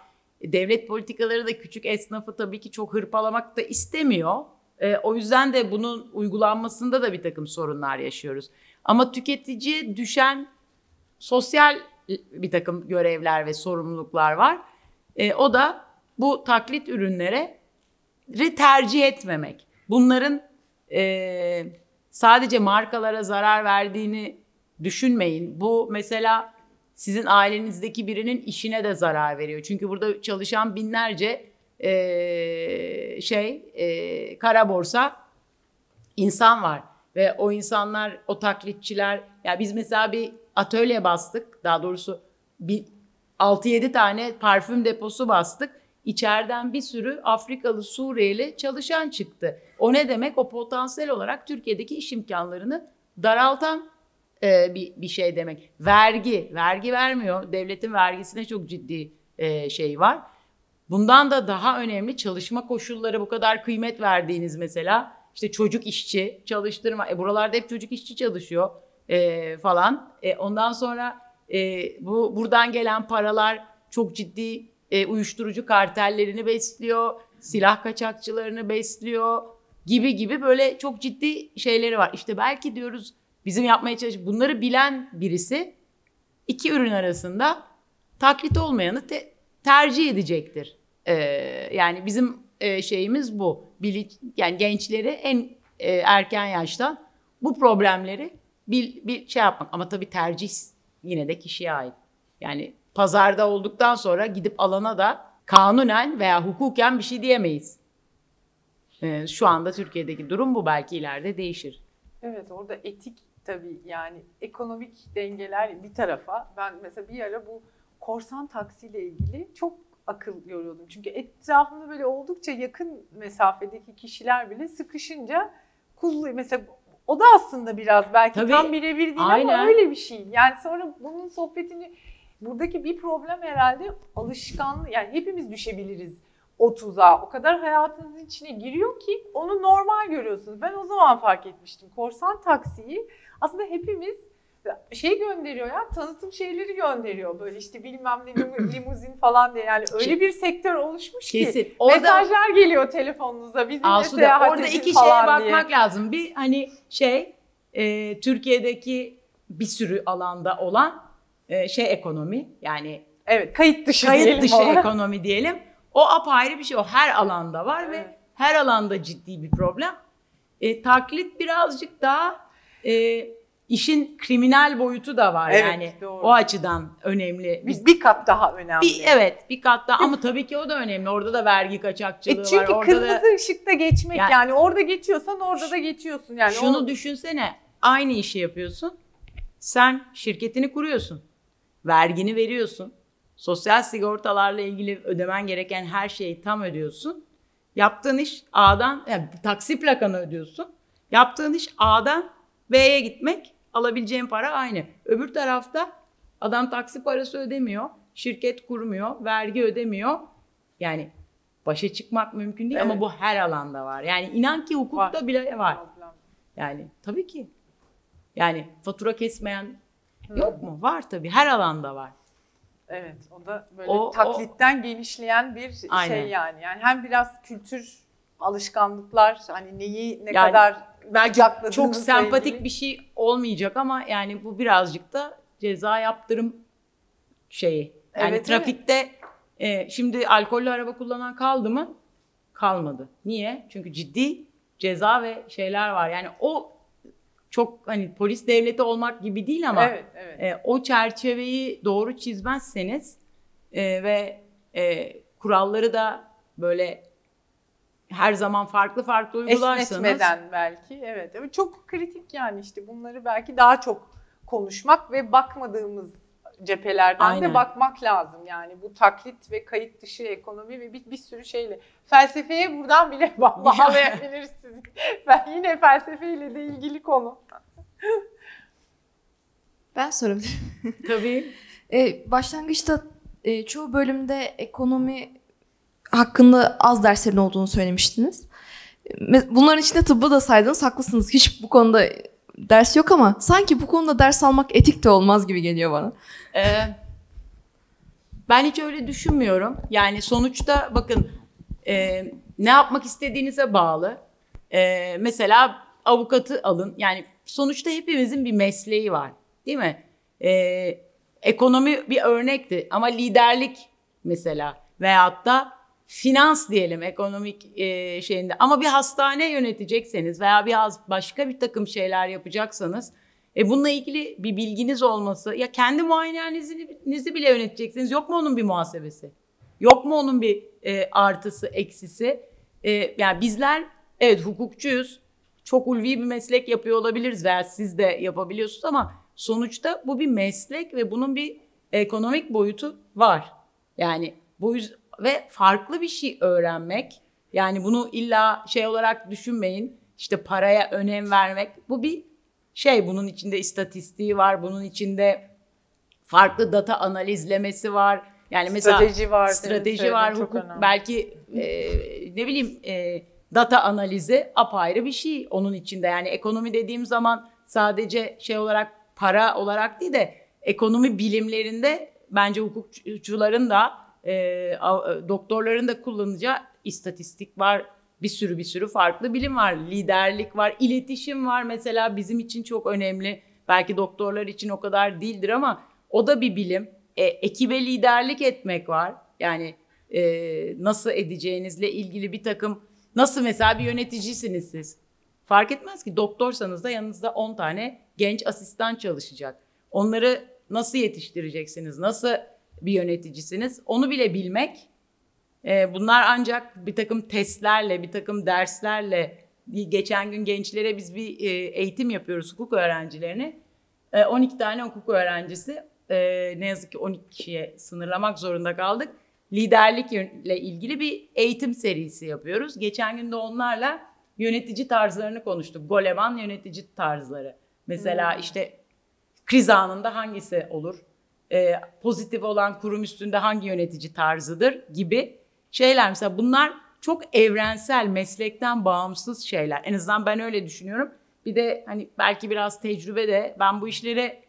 Devlet politikaları da küçük esnafı tabii ki çok hırpalamak da istemiyor. E, o yüzden de bunun uygulanmasında da bir takım sorunlar yaşıyoruz. Ama tüketiciye düşen sosyal bir takım görevler ve sorumluluklar var. E, o da bu taklit ürünlere tercih etmemek. Bunların e, sadece markalara zarar verdiğini düşünmeyin. Bu mesela sizin ailenizdeki birinin işine de zarar veriyor. Çünkü burada çalışan binlerce e, şey e, kara borsa insan var ve o insanlar o taklitçiler ya biz mesela bir atölye bastık daha doğrusu bir 6-7 tane parfüm deposu bastık. İçeriden bir sürü Afrikalı, Suriyeli çalışan çıktı. O ne demek? O potansiyel olarak Türkiye'deki iş imkanlarını daraltan e, bir, bir şey demek. Vergi, vergi vermiyor. Devletin vergisine çok ciddi e, şey var. Bundan da daha önemli çalışma koşulları bu kadar kıymet verdiğiniz mesela işte çocuk işçi çalıştırma. E buralarda hep çocuk işçi çalışıyor e, falan. E, ondan sonra e, bu buradan gelen paralar çok ciddi e, uyuşturucu kartellerini besliyor, silah kaçakçılarını besliyor. gibi gibi böyle çok ciddi şeyleri var. İşte belki diyoruz bizim yapmaya çalış bunları bilen birisi iki ürün arasında taklit olmayanı te- tercih edecektir. Ee, yani bizim e, şeyimiz bu. Bili- yani gençleri en e, erken yaşta bu problemleri bir, bir şey yapmak. Ama tabii tercih yine de kişiye ait. Yani pazarda olduktan sonra gidip alana da kanunen veya hukuken bir şey diyemeyiz. Ee, şu anda Türkiye'deki durum bu. Belki ileride değişir. Evet orada etik tabii yani ekonomik dengeler bir tarafa. Ben mesela bir ara bu korsan taksiyle ilgili çok akıl yoruyordum. Çünkü etrafımda böyle oldukça yakın mesafedeki kişiler bile sıkışınca kullu mesela o da aslında biraz belki Tabii, tam birebir değil aynen. ama öyle bir şey. Yani sonra bunun sohbetini buradaki bir problem herhalde alışkanlık yani hepimiz düşebiliriz o tuzağa. O kadar hayatınızın içine giriyor ki onu normal görüyorsunuz. Ben o zaman fark etmiştim. Korsan taksiyi aslında hepimiz şey gönderiyor ya tanıtım şeyleri gönderiyor böyle işte bilmem ne limu- limuzin falan diye yani öyle bir sektör oluşmuş ki Kesin. Orada mesajlar geliyor telefonunuza bizimle Asude, seyahat orada edin iki şeye falan diye. bakmak lazım. Bir hani şey e, Türkiye'deki bir sürü alanda olan e, şey ekonomi yani Evet kayıt dışı kayıt diyelim dışı ona. ekonomi diyelim. O apayrı bir şey. O her alanda var Evet. ve her alanda ciddi bir problem. E, taklit birazcık daha e, işin kriminal boyutu da var Evet, yani. doğru. O açıdan önemli. bir, bir kat daha önemli. Bir, evet bir kat daha ama tabii ki o da önemli. Orada da vergi kaçakçılığı E çünkü var. Da kırmızı ışıkta geçmek yani, Yani- orada geçiyorsan orada da geçiyorsun yani. Şunu o- düşünsene. Aynı işi yapıyorsun. Sen şirketini kuruyorsun. Vergini veriyorsun. Sosyal sigortalarla ilgili ödemen gereken her şeyi tam ödüyorsun. Yaptığın iş A'dan, yani taksi plakanı ödüyorsun. Yaptığın iş A'dan B'ye gitmek. Alabileceğin para aynı. Öbür tarafta adam taksi parası ödemiyor. Şirket kurmuyor. Vergi ödemiyor. Yani başa çıkmak mümkün değil ama Evet. bu her alanda var. Yani inan ki hukukta Var. bile var. Yani tabii ki. Yani fatura kesmeyen yok mu? Var tabii. Her alanda var. Evet o da böyle O- taklitten genişleyen bir Aynen. şey yani. Yani hem biraz kültür alışkanlıklar hani neyi ne Yani kadar Belki kucakladığınızla çok sempatik ilgili. bir şey olmayacak ama yani bu birazcık da ceza yaptırım şeyi. Yani Evet, trafikte e, şimdi alkollü araba kullanan kaldı mı? Kalmadı. Niye? Çünkü ciddi ceza ve şeyler var. Yani o çok hani polis devleti olmak gibi değil ama Evet evet. E, o çerçeveyi doğru çizmezseniz e, ve e, kuralları da böyle her zaman farklı farklı uygularsanız Esnetmeden belki evet. evet. Çok kritik yani işte bunları belki daha çok konuşmak ve bakmadığımız cephelerden Aynen. de bakmak lazım. Yani bu taklit ve kayıt dışı ekonomi ve bir, bir sürü şeyle. Felsefeye buradan bile ba- bağlayabiliriz sizi. Ben yine felsefeyle de ilgili konu. Ben sorabilirim. tabii E, başlangıçta e, çoğu bölümde ekonomi hakkında az derslerin olduğunu söylemiştiniz. Bunların içinde tıbbı da saydınız. Haklısınız. Hiç bu konuda ders yok ama sanki bu konuda ders almak etik de olmaz gibi geliyor bana. Ee, ben hiç öyle düşünmüyorum. Yani sonuçta bakın e, ne yapmak istediğinize bağlı. E, mesela avukatı alın. Yani sonuçta hepimizin bir mesleği var. Değil mi? E, ekonomi bir örnekti ama liderlik mesela veyahut da finans diyelim ekonomik e, şeyinde ama bir hastane yönetecekseniz veya biraz başka bir takım şeyler yapacaksanız e bununla ilgili bir bilginiz olması ya kendi muayenehanenizi bile yöneteceksiniz yok mu onun bir muhasebesi? Yok mu onun bir e, artısı eksisi? E, yani bizler evet hukukçuyuz. Çok ulvi bir meslek yapıyor olabiliriz veya siz de yapabiliyorsunuz ama sonuçta bu bir meslek ve bunun bir ekonomik boyutu var. Yani bu yüz ve farklı bir şey öğrenmek yani bunu illa şey olarak düşünmeyin işte paraya önem vermek bu bir şey bunun içinde istatistiği var bunun içinde farklı data analizlemesi var yani mesela strateji var. strateji var, hukuk önemli. belki e, ne bileyim e, data analizi apayrı bir şey onun içinde. Yani ekonomi dediğim zaman sadece şey olarak para olarak değil de ekonomi bilimlerinde bence hukukçuların da e, av- doktorların da kullanacağı istatistik var, bir sürü bir sürü farklı bilim var. Liderlik var, iletişim var mesela bizim için çok önemli. Belki doktorlar için o kadar değildir ama o da bir bilim. E, ekibe liderlik etmek var. Yani e, nasıl edeceğinizle ilgili bir takım nasıl mesela bir yöneticisiniz siz. Fark etmez ki doktorsanız da yanınızda 10 tane genç asistan çalışacak. Onları nasıl yetiştireceksiniz? Nasıl bir yöneticisiniz? Onu bile bilmek. e, bunlar ancak bir takım testlerle, bir takım derslerle geçen gün gençlere biz bir e, eğitim yapıyoruz hukuk öğrencilerine. E, 12 tane hukuk öğrencisi e, ne yazık ki 12 kişiye sınırlamak zorunda kaldık. Liderlikle ilgili bir eğitim serisi yapıyoruz. Geçen gün de onlarla yönetici tarzlarını konuştuk. Goleman yönetici tarzları. Mesela işte kriz anında hangisi olur? Ee, pozitif olan kurum üstünde hangi yönetici tarzıdır gibi şeyler. Mesela bunlar çok evrensel, meslekten bağımsız şeyler. En azından ben öyle düşünüyorum. Bir de hani belki biraz tecrübe de ben bu işlere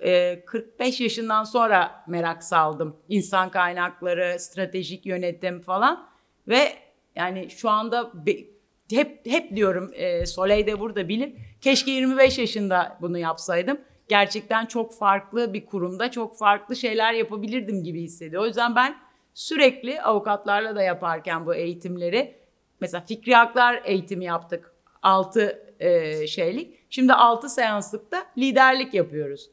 e, 45 yaşından sonra merak saldım. İnsan kaynakları, stratejik yönetim falan ve yani şu anda be- hep hep diyorum e, Soleil de burada bilim. Keşke 25 yaşında bunu yapsaydım. Gerçekten çok farklı bir kurumda çok farklı şeyler yapabilirdim gibi hissediyor. O yüzden ben sürekli avukatlarla da yaparken bu eğitimleri mesela fikri haklar eğitimi yaptık. 6 e, şeylik. Şimdi 6 seanslıkta liderlik yapıyoruz.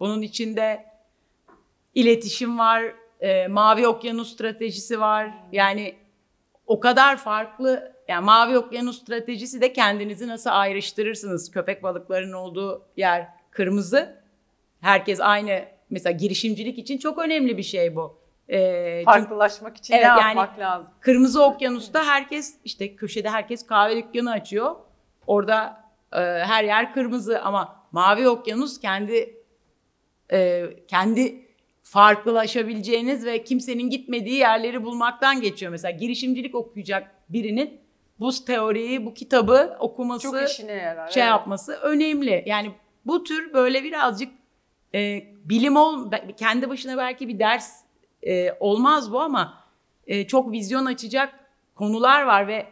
Bunun içinde iletişim var, e, mavi okyanus stratejisi var. Yani o kadar farklı yani mavi okyanus stratejisi de kendinizi nasıl ayrıştırırsınız? Köpek balıklarının olduğu yer kırmızı. Herkes aynı mesela girişimcilik için çok önemli bir şey bu. Çünkü Farklılaşmak için Evet, ne yani- yapmak lazım? Kırmızı Okyanus'ta herkes işte köşede herkes kahve dükkanı açıyor. Orada e, her yer kırmızı ama Mavi Okyanus kendi e, kendi farklılaşabileceğiniz ve kimsenin gitmediği yerleri bulmaktan geçiyor. Mesela girişimcilik okuyacak birinin bu teoriyi, bu kitabı okuması, Çok işine yarar. şey evet. yapması önemli. Yani bu tür böyle birazcık e, bilim ol kendi başına belki bir ders e, olmaz bu ama e, çok vizyon açacak konular var ve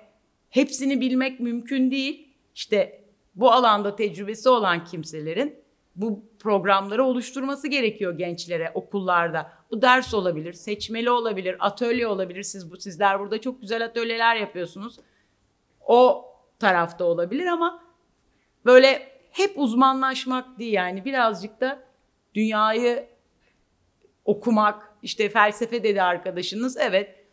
hepsini bilmek mümkün değil. İşte bu alanda tecrübesi olan kimselerin bu programları oluşturması gerekiyor gençlere okullarda. Bu ders olabilir, seçmeli olabilir, atölye olabilir. Siz bu sizler burada çok güzel atölyeler yapıyorsunuz. O tarafta olabilir ama böyle hep uzmanlaşmak değil yani birazcık da dünyayı okumak, işte felsefe dedi arkadaşınız. Evet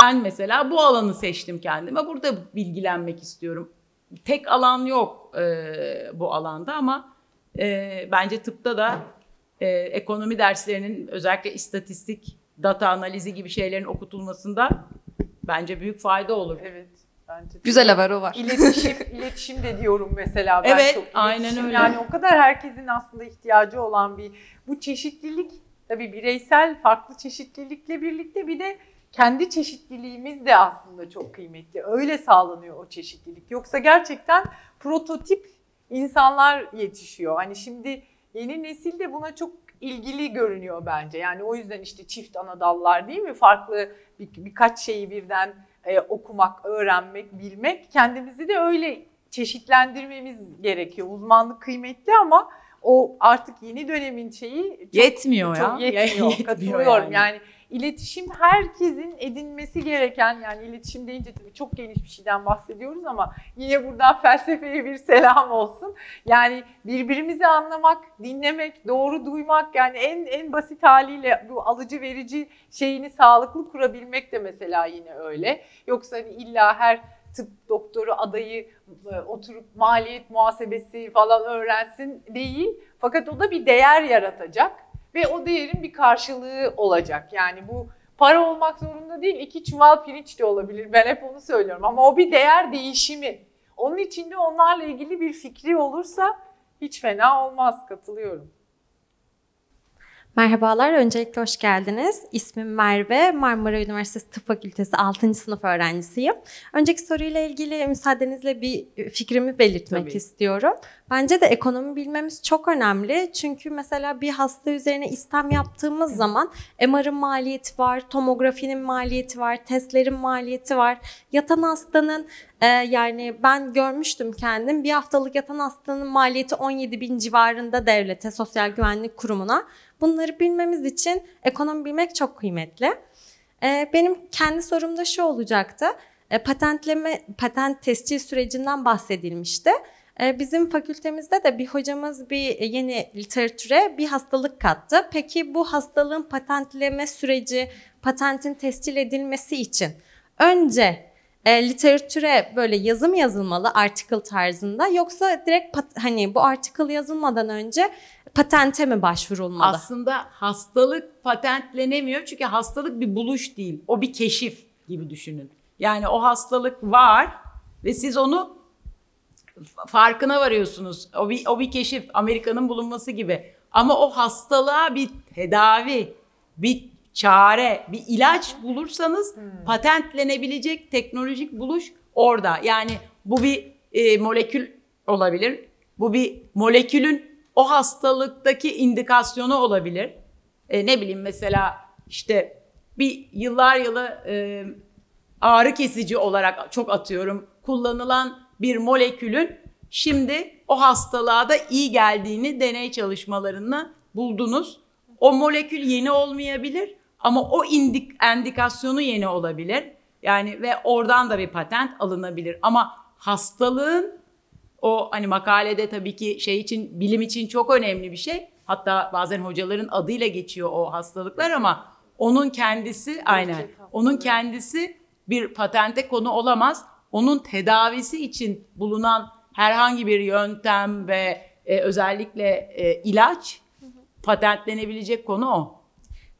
ben mesela bu alanı seçtim kendime. Burada bilgilenmek istiyorum. Tek alan yok e, bu alanda ama e, bence tıpta da e, ekonomi derslerinin özellikle istatistik, data analizi gibi şeylerin okutulmasında bence büyük fayda olur. Evet. Bence. Güzel haber o var. İletişim, iletişim de diyorum mesela ben Evet, çok. aynen İletişim öyle. Yani o kadar herkesin aslında ihtiyacı olan bir bu çeşitlilik tabii bireysel farklı çeşitlilikle birlikte bir de kendi çeşitliliğimiz de aslında çok kıymetli. Öyle sağlanıyor o çeşitlilik. Yoksa gerçekten prototip insanlar yetişiyor. Hani şimdi yeni nesil de buna çok ilgili görünüyor bence. Yani o yüzden işte çift ana dallar değil mi? Farklı bir, birkaç şeyi birden e, okumak, öğrenmek, bilmek. Kendimizi de öyle çeşitlendirmemiz gerekiyor. Uzmanlık kıymetli ama o artık yeni dönemin şeyi çok, Yetmiyor ya. çok yetmiyor. Yetmiyor Katılıyorum. yani. Yani. İletişim herkesin edinmesi gereken yani iletişim deyince tabii çok geniş bir şeyden bahsediyoruz ama yine buradan felsefeye bir selam olsun. Yani birbirimizi anlamak, dinlemek, doğru duymak yani en en basit haliyle bu alıcı verici şeyini sağlıklı kurabilmek de mesela yine öyle. Yoksa hani illa her tıp doktoru adayı e, oturup maliyet muhasebesi falan öğrensin değil. Fakat o da bir değer yaratacak ve o değerin bir karşılığı olacak. Yani bu para olmak zorunda değil, iki çuval pirinç de olabilir. Ben hep onu söylüyorum ama o bir değer değişimi. Onun içinde onlarla ilgili bir fikri olursa hiç fena olmaz, katılıyorum. Merhabalar, öncelikle hoş geldiniz. İsmim Merve, Marmara Üniversitesi Tıp Fakültesi 6. sınıf öğrencisiyim. Önceki soruyla ilgili müsaadenizle bir fikrimi belirtmek Tabii. istiyorum. Bence de ekonomi bilmemiz çok önemli. Çünkü mesela bir hasta üzerine istem yaptığımız zaman MR'ın maliyeti var, tomografinin maliyeti var, testlerin maliyeti var. Yatan hastanın e, yani ben görmüştüm kendim bir haftalık yatan hastanın maliyeti 17 bin civarında devlete, Sosyal Güvenlik Kurumu'na. Bunları bilmemiz için ekonomi bilmek çok kıymetli. Ee, benim kendi sorum da şu olacaktı. Ee, patentleme, patent tescil sürecinden bahsedilmişti. Ee, bizim fakültemizde de bir hocamız bir yeni literatüre bir hastalık kattı. Peki bu hastalığın patentleme süreci, patentin tescil edilmesi için önce e, literatüre böyle yazım yazılmalı article tarzında yoksa direkt pat- hani bu article yazılmadan önce patente mi başvurulmalı? Aslında hastalık patentlenemiyor çünkü hastalık bir buluş değil. O bir keşif gibi düşünün. Yani o hastalık var ve siz onu farkına varıyorsunuz. O bir, o bir keşif. Amerika'nın bulunması gibi. Ama o hastalığa bir tedavi, bir çare, bir ilaç bulursanız patentlenebilecek teknolojik buluş orada. Yani bu bir e, molekül olabilir. Bu bir molekülün o hastalıktaki indikasyonu olabilir. E, ne bileyim mesela işte bir yıllar yılı e, ağrı kesici olarak çok atıyorum kullanılan bir molekülün şimdi o hastalığa da iyi geldiğini deney çalışmalarında buldunuz. O molekül yeni olmayabilir ama o indik, endikasyonu yeni olabilir. Yani ve oradan da bir patent alınabilir. Ama hastalığın o hani makalede tabii ki şey için bilim için çok önemli bir şey. Hatta bazen hocaların adıyla geçiyor o hastalıklar ama onun kendisi aynen onun kendisi bir patente konu olamaz. Onun tedavisi için bulunan herhangi bir yöntem ve e, özellikle e, ilaç patentlenebilecek konu o.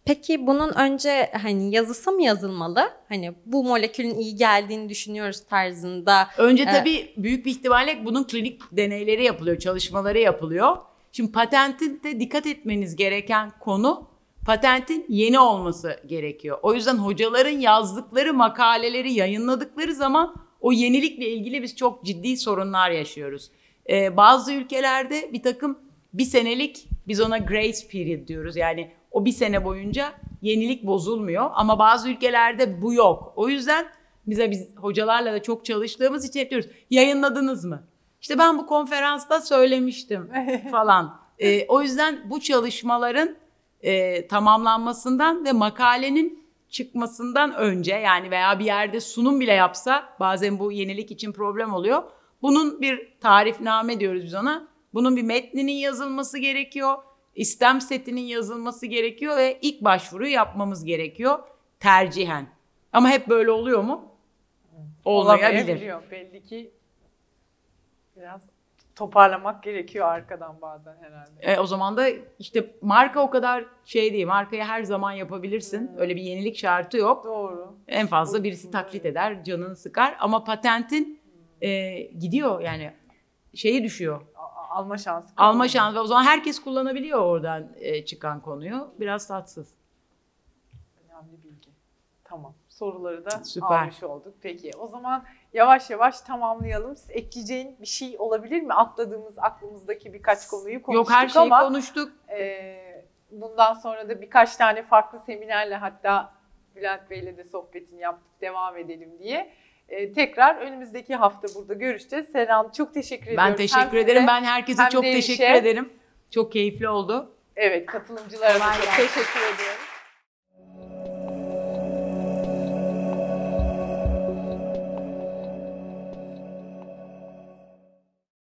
Peki bunun önce hani yazısı mı yazılmalı? Hani bu molekülün iyi geldiğini düşünüyoruz tarzında. Önce Evet. tabii büyük bir ihtimalle bunun klinik deneyleri yapılıyor, çalışmaları yapılıyor. Şimdi patentin de dikkat etmeniz gereken konu patentin yeni olması gerekiyor. O yüzden hocaların yazdıkları makaleleri yayınladıkları zaman o yenilikle ilgili biz çok ciddi sorunlar yaşıyoruz. Ee, bazı ülkelerde bir takım bir senelik biz ona grace period diyoruz. Yani o bir sene boyunca yenilik bozulmuyor ama bazı ülkelerde bu yok. O yüzden bize biz hocalarla da çok çalıştığımız için hep diyoruz yayınladınız mı? İşte ben bu konferansta söylemiştim falan. Ee, o yüzden bu çalışmaların e, tamamlanmasından ve makalenin çıkmasından önce yani veya bir yerde sunum bile yapsa bazen bu yenilik için problem oluyor. Bunun bir tarifname diyoruz biz ona. Bunun bir metninin yazılması gerekiyor. İstem setinin yazılması gerekiyor ve ilk başvuruyu yapmamız gerekiyor tercihen. Ama hep böyle oluyor mu? Olmayabilir. Belli ki biraz toparlamak gerekiyor arkadan bazen herhalde. E, o zaman da işte marka o kadar şey değil. Markayı her zaman yapabilirsin. Öyle bir yenilik şartı yok. Doğru. En fazla birisi taklit eder, canını sıkar. Ama patentin e, gidiyor yani şeyi düşüyor. Alma şansı. Alma şansı o zaman herkes kullanabiliyor oradan e, çıkan konuyu. Biraz tatsız. Önemli bilgi. Tamam. Soruları da Süper. almış olduk. Peki o zaman yavaş yavaş tamamlayalım. Siz ekleyeceğin bir şey olabilir mi? Atladığımız aklımızdaki birkaç konuyu konuştuk Yok her şeyi ama konuştuk. e, bundan sonra da birkaç tane farklı seminerle hatta Bülent Bey'le de sohbetini yaptık devam edelim diye. E, tekrar önümüzdeki hafta burada görüşeceğiz. Selam çok teşekkür ediyorum. Ben Hem teşekkür size ederim. Ben herkese hem çok teşekkür işe- ederim. Çok keyifli oldu. Evet gelsin. teşekkür ediyorum.